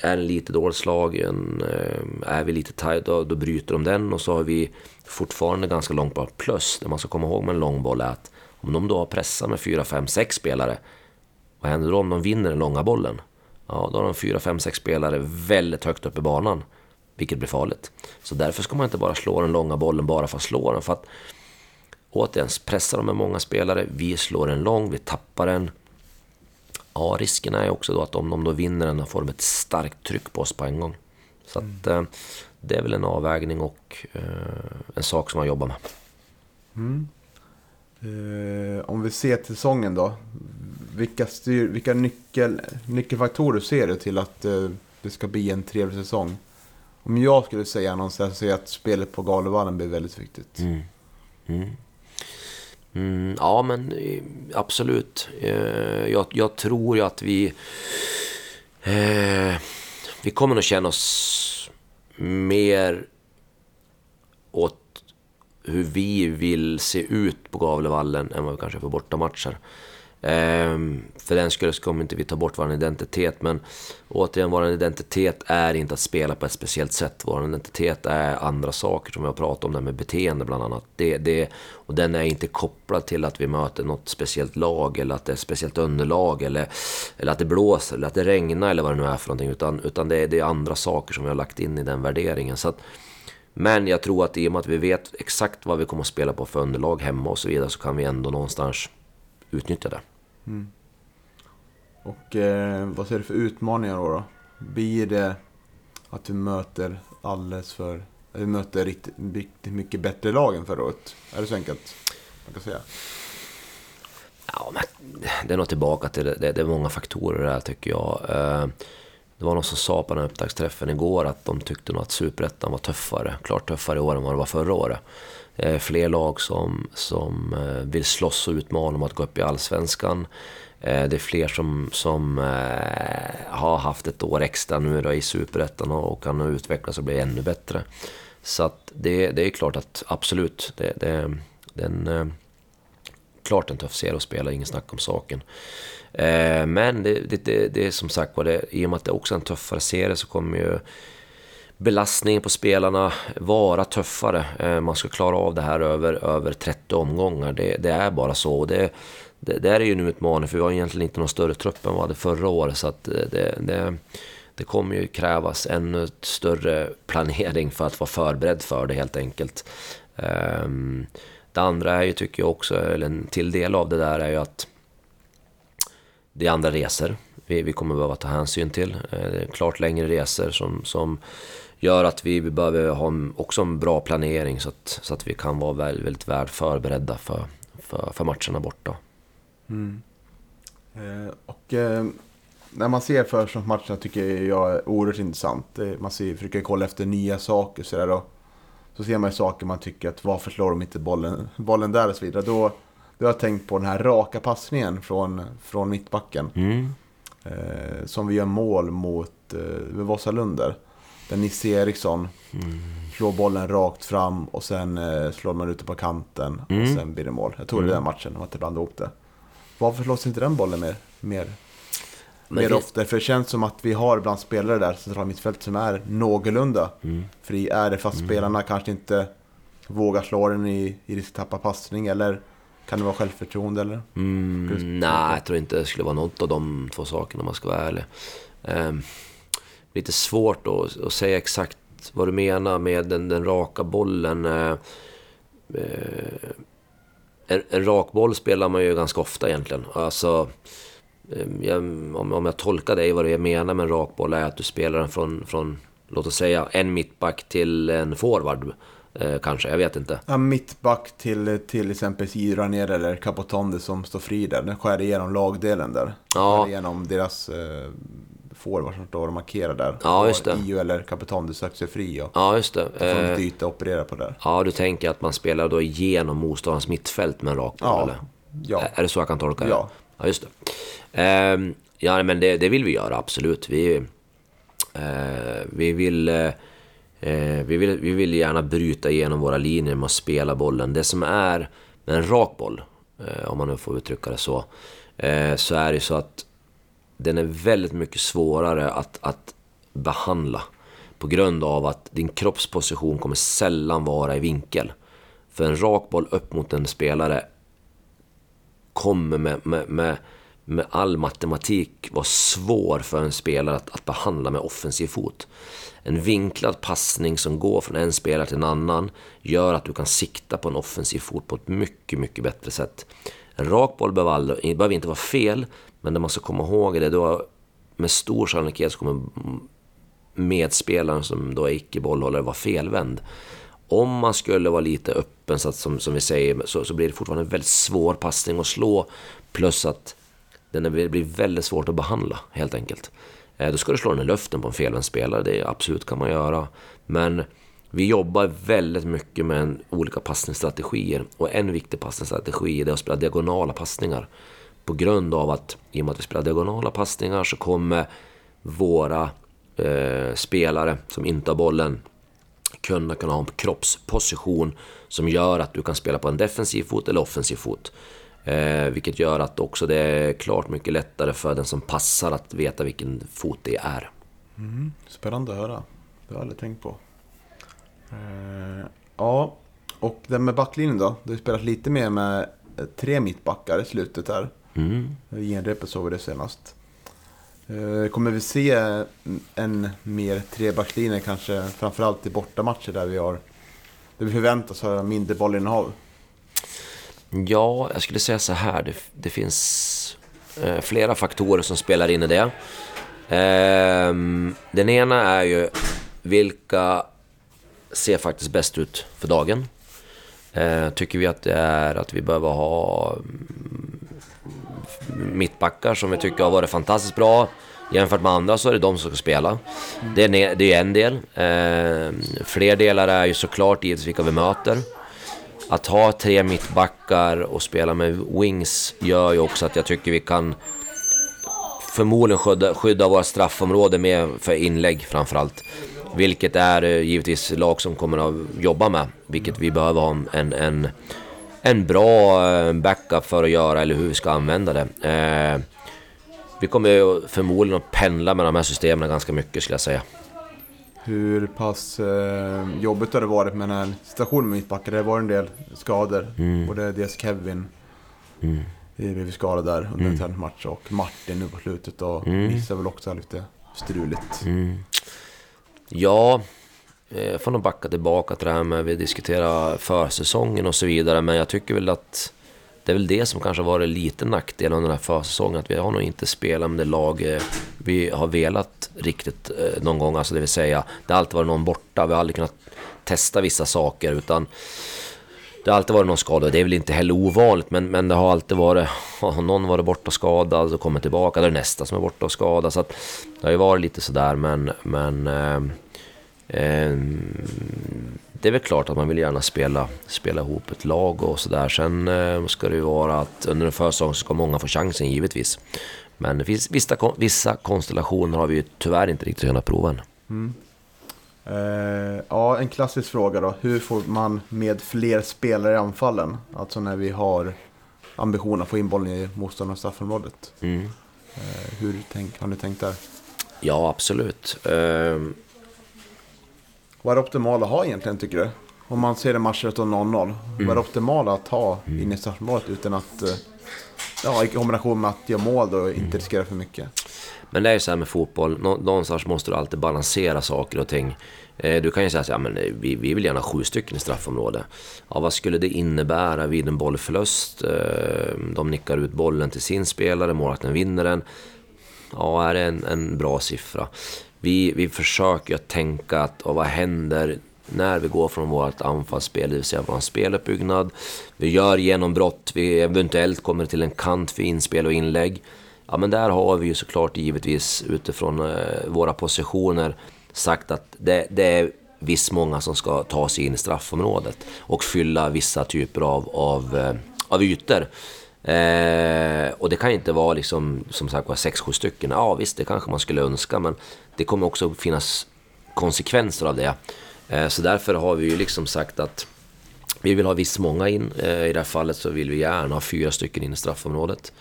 är den lite dåligt slagen, ehm, är vi lite tight, då, då bryter de den och så har vi fortfarande ganska långt boll. Plus, det man ska komma ihåg med en lång boll är att om de då har pressat med 4, 5, 6 spelare, vad händer då om de vinner den långa bollen? Ja, då har de 4, 5, 6 spelare väldigt högt upp i banan vilket blir farligt. Så därför ska man inte bara slå den långa bollen bara för att slå den. För att återigen, pressar de med många spelare, vi slår den lång, vi tappar den. Ja, risken är också då att om de då vinner den, får de ett starkt tryck på oss på en gång. Så att, mm. det är väl en avvägning och eh, en sak som man jobbar med. Mm. Eh, om vi ser till säsongen då. Vilka, styr, vilka nyckel, nyckelfaktorer ser du till att eh, det ska bli en trevlig säsong? Om jag skulle säga någonstans så är att spelet på Galevallen blir väldigt viktigt. Mm. Mm. Mm, ja, men eh, absolut. Eh, jag, jag tror ju att vi... Eh, vi kommer nog känna oss mer åt hur vi vill se ut på Gavlevallen än vad vi kanske får bortamatcher. Ehm, för den skulle kommer inte vi ta bort vår identitet, men återigen, vår identitet är inte att spela på ett speciellt sätt. Vår identitet är andra saker som vi har pratat om, det med beteende bland annat. Det, det, och den är inte kopplad till att vi möter något speciellt lag eller att det är ett speciellt underlag eller, eller att det blåser eller att det regnar eller vad det nu är för någonting. Utan, utan det, det är andra saker som vi har lagt in i den värderingen. Så att, men jag tror att i och med att vi vet exakt vad vi kommer att spela på för underlag hemma och så vidare så kan vi ändå någonstans utnyttja det. Mm. Och eh, vad ser du för utmaningar då, då? Blir det att vi möter alldeles för... Vi möter riktigt, riktigt mycket bättre lag än förra året? Är det så enkelt man kan säga? Ja, men det är nog tillbaka till det. Det är många faktorer där tycker jag. Eh, det var någon som sa på den upptaktsträffen igår att de tyckte nog att Superettan var tuffare. Klart tuffare i år än vad det var förra året. Eh, fler lag som, som eh, vill slåss och utmana om att gå upp i Allsvenskan. Eh, det är fler som, som har haft ett år extra nu då i Superettan och kan utvecklas och bli ännu bättre. Så att det, det är klart att absolut, det, det, det är en, klart en tuff serie att spela, ingen snack om saken. Men det, det, det, är som sagt var, i och med att det också är en tuffare serie så kommer ju belastningen på spelarna vara tuffare. Eh, man ska klara av det här över, över 30 omgångar. Det, det är bara så. Det, det, det är ju en utmaning för vi har egentligen inte någon större trupp än vad vi hade förra året. Så att eh, det, det, det kommer ju krävas ännu större planering för att vara förberedd för det helt enkelt. Ehm, det andra är ju, tycker jag också, eller en till del av det där är ju att det är andra resor vi, vi kommer behöva ta hänsyn till. Eh, klart längre resor som, som gör att vi, behöver ha också en bra planering så att, så att vi kan vara väldigt, väldigt väl förberedda för, för, för matcherna borta. Mm. Eh, och eh, när man ser försäsongsmatcherna tycker jag är oerhört intressant. Man ser, försöker kolla efter nya saker så där, och så ser man saker man tycker att varför slår de inte bollen, bollen där och så vidare. Då, då har jag tänkt på den här raka passningen från, från mittbacken. Mm. Eh, som vi gör mål mot eh, Vasalund där Nisse Eriksson mm. slår bollen rakt fram och sen eh, slår man ut på kanten mm. och sen blir det mål. Jag tror mm. det är den matchen, om man inte blandar ihop det. Varför slås inte den bollen mer, mer, mer det... ofta? För det känns som att vi har bland spelare där, centrala mittfält, som är någorlunda mm. fri. Är det fast mm. spelarna kanske inte vågar slå den i, i risktappa passning eller kan det vara självförtroende eller? Mm, nej, jag tror inte det skulle vara något av de två sakerna om man ska vara ärlig. Um, lite svårt att, att säga exakt vad du menar med den, den raka bollen. Uh, uh, en, en rak boll spelar man ju ganska ofta egentligen. Alltså, um, jag, om, om jag tolkar dig vad du menar med en rak boll är att du spelar den från, från låt oss säga en mittback till en forward. Eh, kanske, jag vet inte. Ja, mittback till till exempel Ranier eller Capotonde som står fri där. Den skär igenom lagdelen där. Ja. Skär igenom deras eh, forward som står och markerar där. Ja, just det. Io eller Capotonde söker sig fri och ja, just det. får eh, lite yta att operera på där. Ja, du tänker att man spelar då igenom motståndarens mittfält med en rak ja. eller? Ja. Är det så jag kan tolka det? Ja. Ja, just det. Eh, ja, men det, det, vill vi göra, absolut. Vi, eh, vi vill... Eh, Eh, vi, vill, vi vill gärna bryta igenom våra linjer med att spela bollen. Det som är med en rak boll, eh, om man nu får uttrycka det så, eh, så är det så att den är väldigt mycket svårare att, att behandla. På grund av att din kroppsposition kommer sällan vara i vinkel. För en rak boll upp mot en spelare kommer med, med, med, med all matematik vara svår för en spelare att, att behandla med offensiv fot en vinklad passning som går från en spelare till en annan gör att du kan sikta på en offensiv fot på ett mycket, mycket bättre sätt. En rak boll behöver, behöver inte vara fel, men det man ska komma ihåg är det då med stor sannolikhet så kommer medspelaren som då är icke-bollhållare vara felvänd. Om man skulle vara lite öppen, så att, som, som vi säger, så, så blir det fortfarande en väldigt svår passning att slå. Plus att den blir väldigt svårt att behandla, helt enkelt. Eh, då ska du slå den i luften på en felvänd spelare, det absolut kan man göra. Men vi jobbar väldigt mycket med olika passningsstrategier och en viktig passningsstrategi är att spela diagonala passningar. På grund av att i och med att vi spelar diagonala passningar så kommer våra eh, spelare som inte har bollen kunna, kunna ha en kroppsposition som gör att du kan spela på en defensiv fot eller offensiv fot. Eh, vilket gör att också det är klart mycket lättare för den som passar att veta vilken fot det är. Mm, spännande att höra. Det har jag aldrig tänkt på. Eh, ja, och det med backlinjen då? Du har spelat lite mer med eh, tre mittbackar i slutet här. Mm. Genrepet såg vi det senast. Eh, kommer vi se en mer trebackslinje kanske framförallt i bortamatcher där vi har där vi förväntas ha mindre bollinnehav? Ja, jag skulle säga så här. Det, det finns eh, flera faktorer som spelar in i det. Eh, den ena är ju vilka ser faktiskt bäst ut för dagen. Eh, tycker vi att det är att vi behöver ha mm, mittbackar som vi tycker har varit fantastiskt bra. Jämfört med andra så är det de som ska spela. Det är, det är en del. Eh, fler delar är ju såklart givetvis vilka vi möter att ha tre mittbackar och spela med wings gör ju också att jag tycker vi kan förmodligen skydda, skydda våra straffområden med för inlägg framförallt. Vilket är eh, givetvis lag som kommer att jobba med, vilket vi behöver ha en, en, en bra eh, backup för att göra, eller hur vi ska använda det. Eh, vi kommer förmodligen att pendla med de här systemen ganska mycket skulle jag säga hur pass eh, jobbigt har det varit med den här situationen med mittbackar. Det var en del skador. Mm. Både dels Kevin mm. blev skadad där under mm. en match och Martin nu på slutet och mm. missade väl också lite struligt. Ja, eh, jag Eh, får nog backa tillbaka till det här med vi diskuterar försäsongen och så vidare. Men jag tycker väl att det är väl det som kanske har varit lite nackdel under den här försäsongen. Att vi har nog inte spelat med det lag eh, vi har velat riktigt eh, någon gång. Alltså det vill säga, det har alltid varit någon borta. Vi har aldrig kunnat testa vissa saker. utan det har alltid varit någon skada. Det är väl inte heller ovanligt, men, men det har alltid varit... Har någon varit borta skadad och kommit tillbaka, då är det nästa som är borta och skadad. Så att det har ju varit lite sådär, men... men eh, det är väl klart att man vill gärna spela, spela ihop ett lag och sådär. Sen eh, ska det ju vara att under en försäsong ska många få chansen, givetvis. Men det finns, vissa, vissa konstellationer har vi ju tyvärr inte riktigt kunnat prova än. Eh, ja, en klassisk fråga då. Hur får man med fler spelare i anfallen? Alltså när vi har ambitionen att få in bollen i motståndarnas straffområdet. Mm. Eh, hur tänk, har ni tänkt där? Ja, absolut. Ehm, Vad är det optimala att ha egentligen tycker du? Om man ser en match efter 0-0. Vad är det optimala att ha in i straffområdet utan att... eh, Ja, i kombination med att göra mål då och inte riskera för mycket. Men det är ju så här med fotboll, Nå- någonstans måste du alltid balansera saker och ting. Eh, Du kan ju säga så här, ja, men eh, vi, vi vill gärna ha sju stycken i straffområdet. Ja, vad skulle det innebära vid en bollförlust? De nickar ut bollen till sin spelare, målvakten vinner den. Ja, är det en, en bra siffra? Vi, vi försöker att tänka att och vad händer när vi går från vårt anfallsspel, det vill säga vår speluppbyggnad. Vi gör genombrott, vi eventuellt kommer till en kant för inspel och inlägg. Ja, men där har vi ju såklart givetvis utifrån eh, våra positioner sagt att det, det är visst många som ska ta sig in i straffområdet och fylla vissa typer av, av, eh, av ytor. Eh, och det kan inte vara liksom, som sagt var, sex, sju stycken. Ja visst, det kanske man skulle önska, men det kommer också finnas konsekvenser av det. Eh, så därför har vi ju liksom sagt att vi vill ha visst många in. Eh, I det här fallet så vill vi gärna ha fyra stycken in i straffområdet.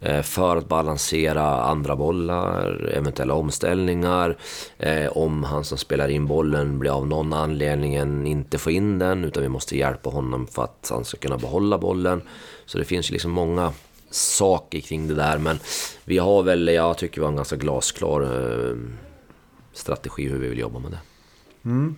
Eh, för att balansera andra bollar, eventuella omställningar. Eh, om han som spelar in bollen blir av någon anledning inte får in den, utan vi måste hjälpa honom för att han ska kunna behålla bollen. Så det finns ju liksom många saker kring det där, men vi har väl, jag tycker vi har en ganska glasklar strategi hur vi vill jobba med det. Mm.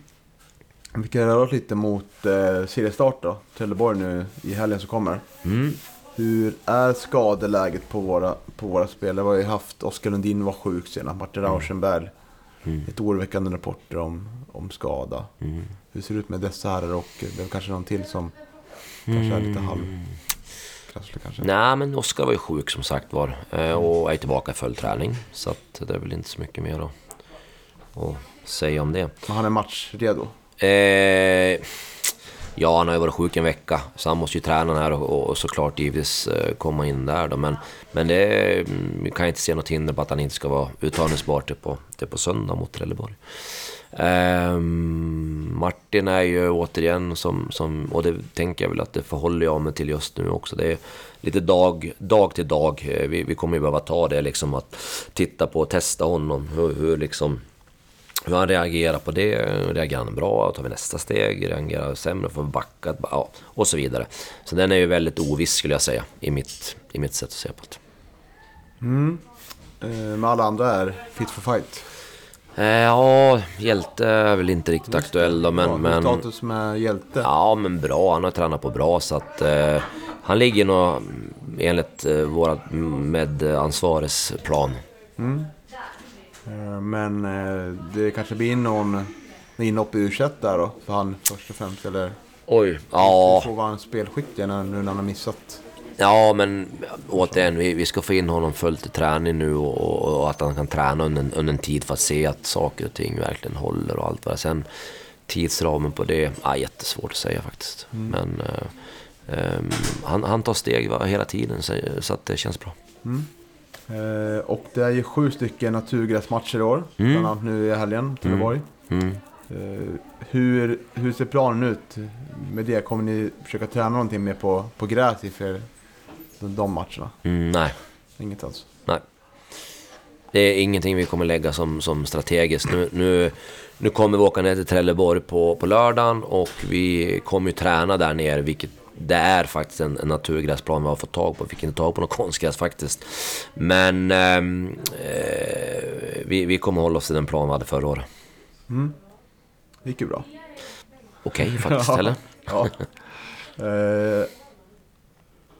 Vi kan röra oss lite mot eh, seriestart då. Trelleborg nu i helgen som kommer. Mm. Hur är skadeläget på våra, på våra spelare? Vi har ju haft Oskar Lundin var sjuk senast. Martin Rauschenberg. Lite oroväckande rapporter om, om skada. Hur ser det ut med dessa herrar och eh, det är kanske någon till som kanske är lite halv... Krasslig kanske. Nej, men Oskar var ju sjuk som sagt var eh, och är tillbaka i full träning. Så det är väl inte så mycket mer att, att säga om det. Men han är matchredo. Eh, ja, han har ju varit sjuk en vecka, så han måste ju träna här och, och såklart givetvis eh, komma in där då. Men, men det mm, vi kan inte se något hinder på att han inte ska vara uttagningsbar till på, till på söndag mot Trelleborg. Eh, Martin är ju återigen som, som, och det tänker jag väl att det förhåller jag mig till just nu också. Det är lite dag, dag till dag. Eh, vi, vi kommer ju behöva ta det liksom att titta på och testa honom. Hur, hur liksom hur han reagerar på det. Reagerar han bra? Tar vi nästa steg? Reagerar han sämre? Får vi backa? Ja, och så vidare. Så den är ju väldigt oviss skulle jag säga i mitt, i mitt sätt att se på det. Eh, men alla andra är fit for fight. Eh, ja, hjälte är väl inte riktigt aktuell då, men... Bra. men Status med hjälte. Ja, men bra. Han har tränat på bra så att eh, han ligger nog enligt eh, våra medansvares plan. Eh, Men eh, det kanske blir någon inhopp i u där då. För han först och främst. Eller Oj, ja. får vara en spelskicklig när, nu när han har missat. Ja, men återigen, vi, vi ska få in honom fullt i träning nu och, och, och att han kan träna under, under en tid för att se att saker och ting verkligen håller och allt vad det. Sen tidsramen på det, ja, jättesvårt att säga faktiskt. Men eh, ehm, han, han tar steg va, hela tiden så, så att det känns bra. Eh, och det är ju sju stycken naturgräsmatcher i år. Bland annat nu i helgen, Trelleborg. Mm. Eh, hur, hur ser planen ut med det? Kommer ni försöka träna någonting mer på, på gräs inför de matcherna? Mm, nej, Inget alls? nej. Det är ingenting vi kommer lägga som, som strategiskt. Nu, nu, nu kommer vi åka ner till Trelleborg på, på lördagen och vi kommer ju träna där nere, vilket det är faktiskt en, en naturgräsplan vi har fått tag på. Vi fick inte tag på någon konstgräs faktiskt. Men ehm, eh, vi, vi kommer hålla oss till den plan vi hade förra året. Det gick ju bra. Okej faktiskt, eller? Ja. Eh,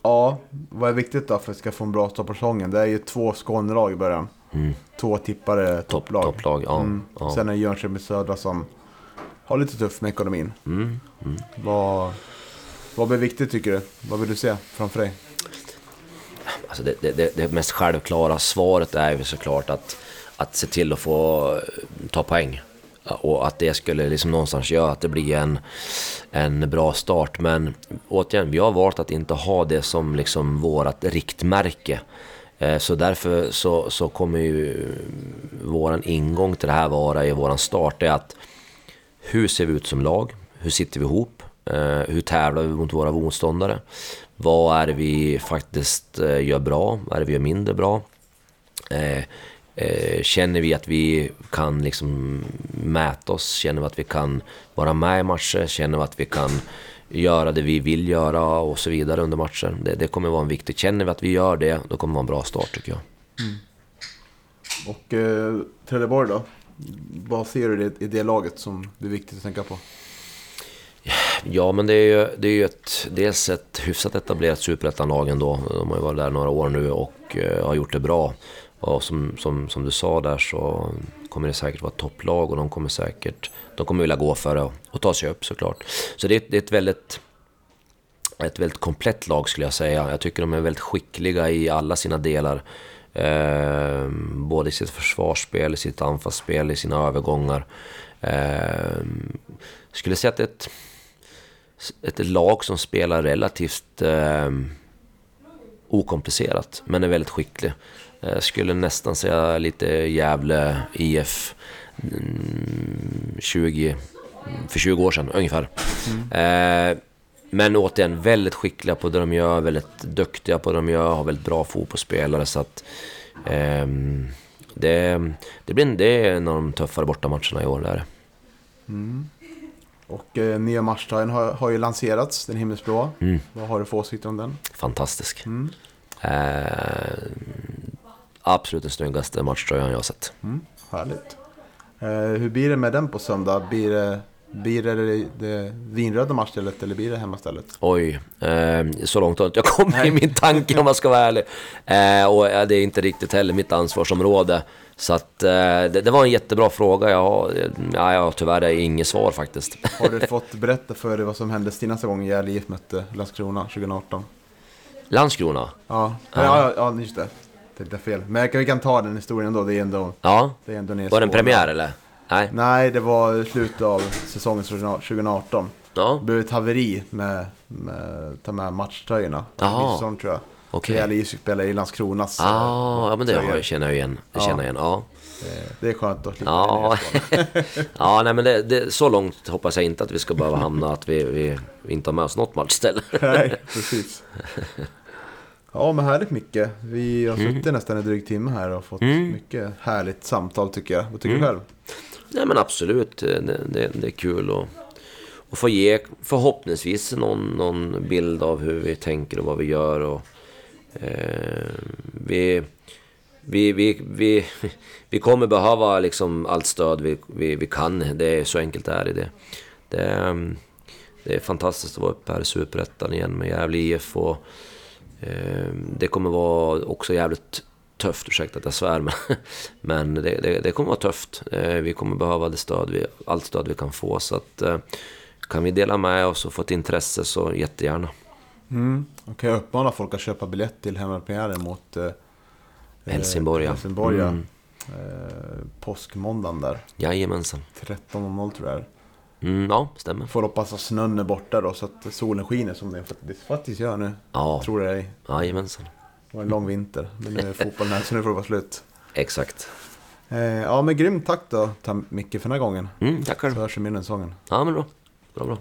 ja, vad är viktigt då för att vi ska få en bra start på säsongen? Det är ju två Skånelag i början. Två tippare Topp, topplag. topplag, ja. Mm. ja. Sen är det Jönköping Södra som har lite tufft med ekonomin. Mm, Vad, vad blir viktigt tycker du? Vad vill du se framför dig? Alltså det, det, det, det mest självklara svaret är ju såklart att, att se till att få eh, ta poäng. Och att det skulle liksom någonstans göra att det blir en, en bra start. Men återigen, vi har valt att inte ha det som liksom vårt riktmärke. Eh, så därför så, så kommer ju våran ingång till det här vara i våran start Det är att hur ser vi ut som lag? Hur sitter vi ihop? Eh, hur tävlar vi mot våra motståndare? Vad är det vi faktiskt eh, gör bra? Vad är det vi gör mindre bra? Eh, känner vi att vi kan liksom mäta oss? Känner vi att vi kan vara med i matcher? Känner vi att vi kan göra det vi vill göra och så vidare under matcher? Det, det kommer vara en viktig... Känner vi att vi gör det, då kommer det vara en bra start tycker jag. Mm. Och eh, Trelleborg då? Vad ser du i det, i det laget som det är viktigt att tänka på? Ja, men det är ju, det är ju ett, dels ett hyfsat etablerat superettanlag ändå. De har ju varit där några år nu och eh, har gjort det bra. Och som, som, som du sa där så kommer det säkert vara ett topplag och de kommer säkert de kommer vilja gå för det och, och ta sig upp såklart. Så det är, ett- det är ett väldigt ett väldigt komplett lag skulle jag säga. Jag tycker de är väldigt skickliga i alla sina delar. Eh, både i sitt försvarsspel, i sitt anfallsspel, i sina övergångar. Eh, skulle säga att det är ett, ett lag som spelar relativt eh, okomplicerat, men är väldigt skicklig. Jag skulle nästan säga lite Gävle IF mm, 20, för 20 år sedan ungefär. Eh, men återigen, väldigt skickliga på det de gör, väldigt duktiga på det de gör, har väldigt bra fotbollsspelare så att ehm, det, det, blir det är en av de tuffare bortamatcherna i år. Där. Och eh, nya matchtröjan har, har ju lanserats, den himmelsblåa. Mm. Vad har du för åsikter om den? Fantastisk. Eh, absolut den snyggaste matchtröjan jag har sett. Mm, härligt. Eh, hur blir det med den på söndag? Blir det, blir det, det, det vinröda matchstället eller blir det hemmastället? Oj, eh, så långt har inte jag kommit i min tanke om jag ska vara ärlig. Eh, och eh, det är inte riktigt heller mitt ansvarsområde. Så att eh, det, det var en jättebra fråga. Jag har, ja, jag har tyvärr inget svar faktiskt. Har du fått berätta för dig vad som hände senaste gången Gävle IF mötte Landskrona 2018? Landskrona? Ja, ja, ja, ja just det. Det är fel. Men vi kan ta den historien då. Det är ändå, Ja. det är ändå Var det en premiär eller? Nej? Nej, det var slutet av säsongen 2018. Ja, Det blev ett haveri med, med ta med matchtröjorna. Jaha. Tror jag. Okej. Gävle IF spelar i Landskronas. ah, ja men det jag, känner jag igen. Det känner jag igen. Ja, Det- är skönt att slippa ja. ja nej, men det, det, så långt hoppas jag inte att vi ska behöva hamna att vi, vi, vi inte har med oss något matchställe. Nej, precis. Ja, men härligt Micke. Vi har Mm. suttit nästan en dryg timme här och fått mycket härligt samtal tycker jag. Vad tycker Mm. du själv? Nej men absolut, eh, det, det, det är kul att, att få ge förhoppningsvis någon, någon bild av hur vi tänker och vad vi gör. Och, eh, vi, vi, vi, vi, vi kommer behöva liksom allt stöd vi, vi, vi kan, det är så enkelt är det. Det, är- det är fantastiskt att vara uppe här i Superettan igen med Gävle IF och eh, det kommer vara också jävligt tufft, ursäkta att jag svär, men, men det, det, det kommer vara tufft. Eh, vi kommer behöva det stöd vi, allt stöd vi kan få. Så att, eh, kan vi dela med oss och få ett intresse så jättegärna. Mm. Och kan jag uppmana folk att köpa biljett till hemmapremiären mot eh, Helsingborg, ja. Helsingborg, ja. Mm. Eh, påskmåndagen där. Jajamensan. 13.00 tror jag det. Mm, ja, stämmer. Får hoppas att snön är borta då så att solen skiner som den faktiskt gör nu. Ja, Tror det ej. jajamensan. Det var en lång vinter. Men nu är fotbollen här så nu får det vara slut. Exakt. Eh, ja men grymt tack då Micke för den här gången. Mm, tackar. Så hörs vi mer den säsongen. Ja, men bra. Bra, bra.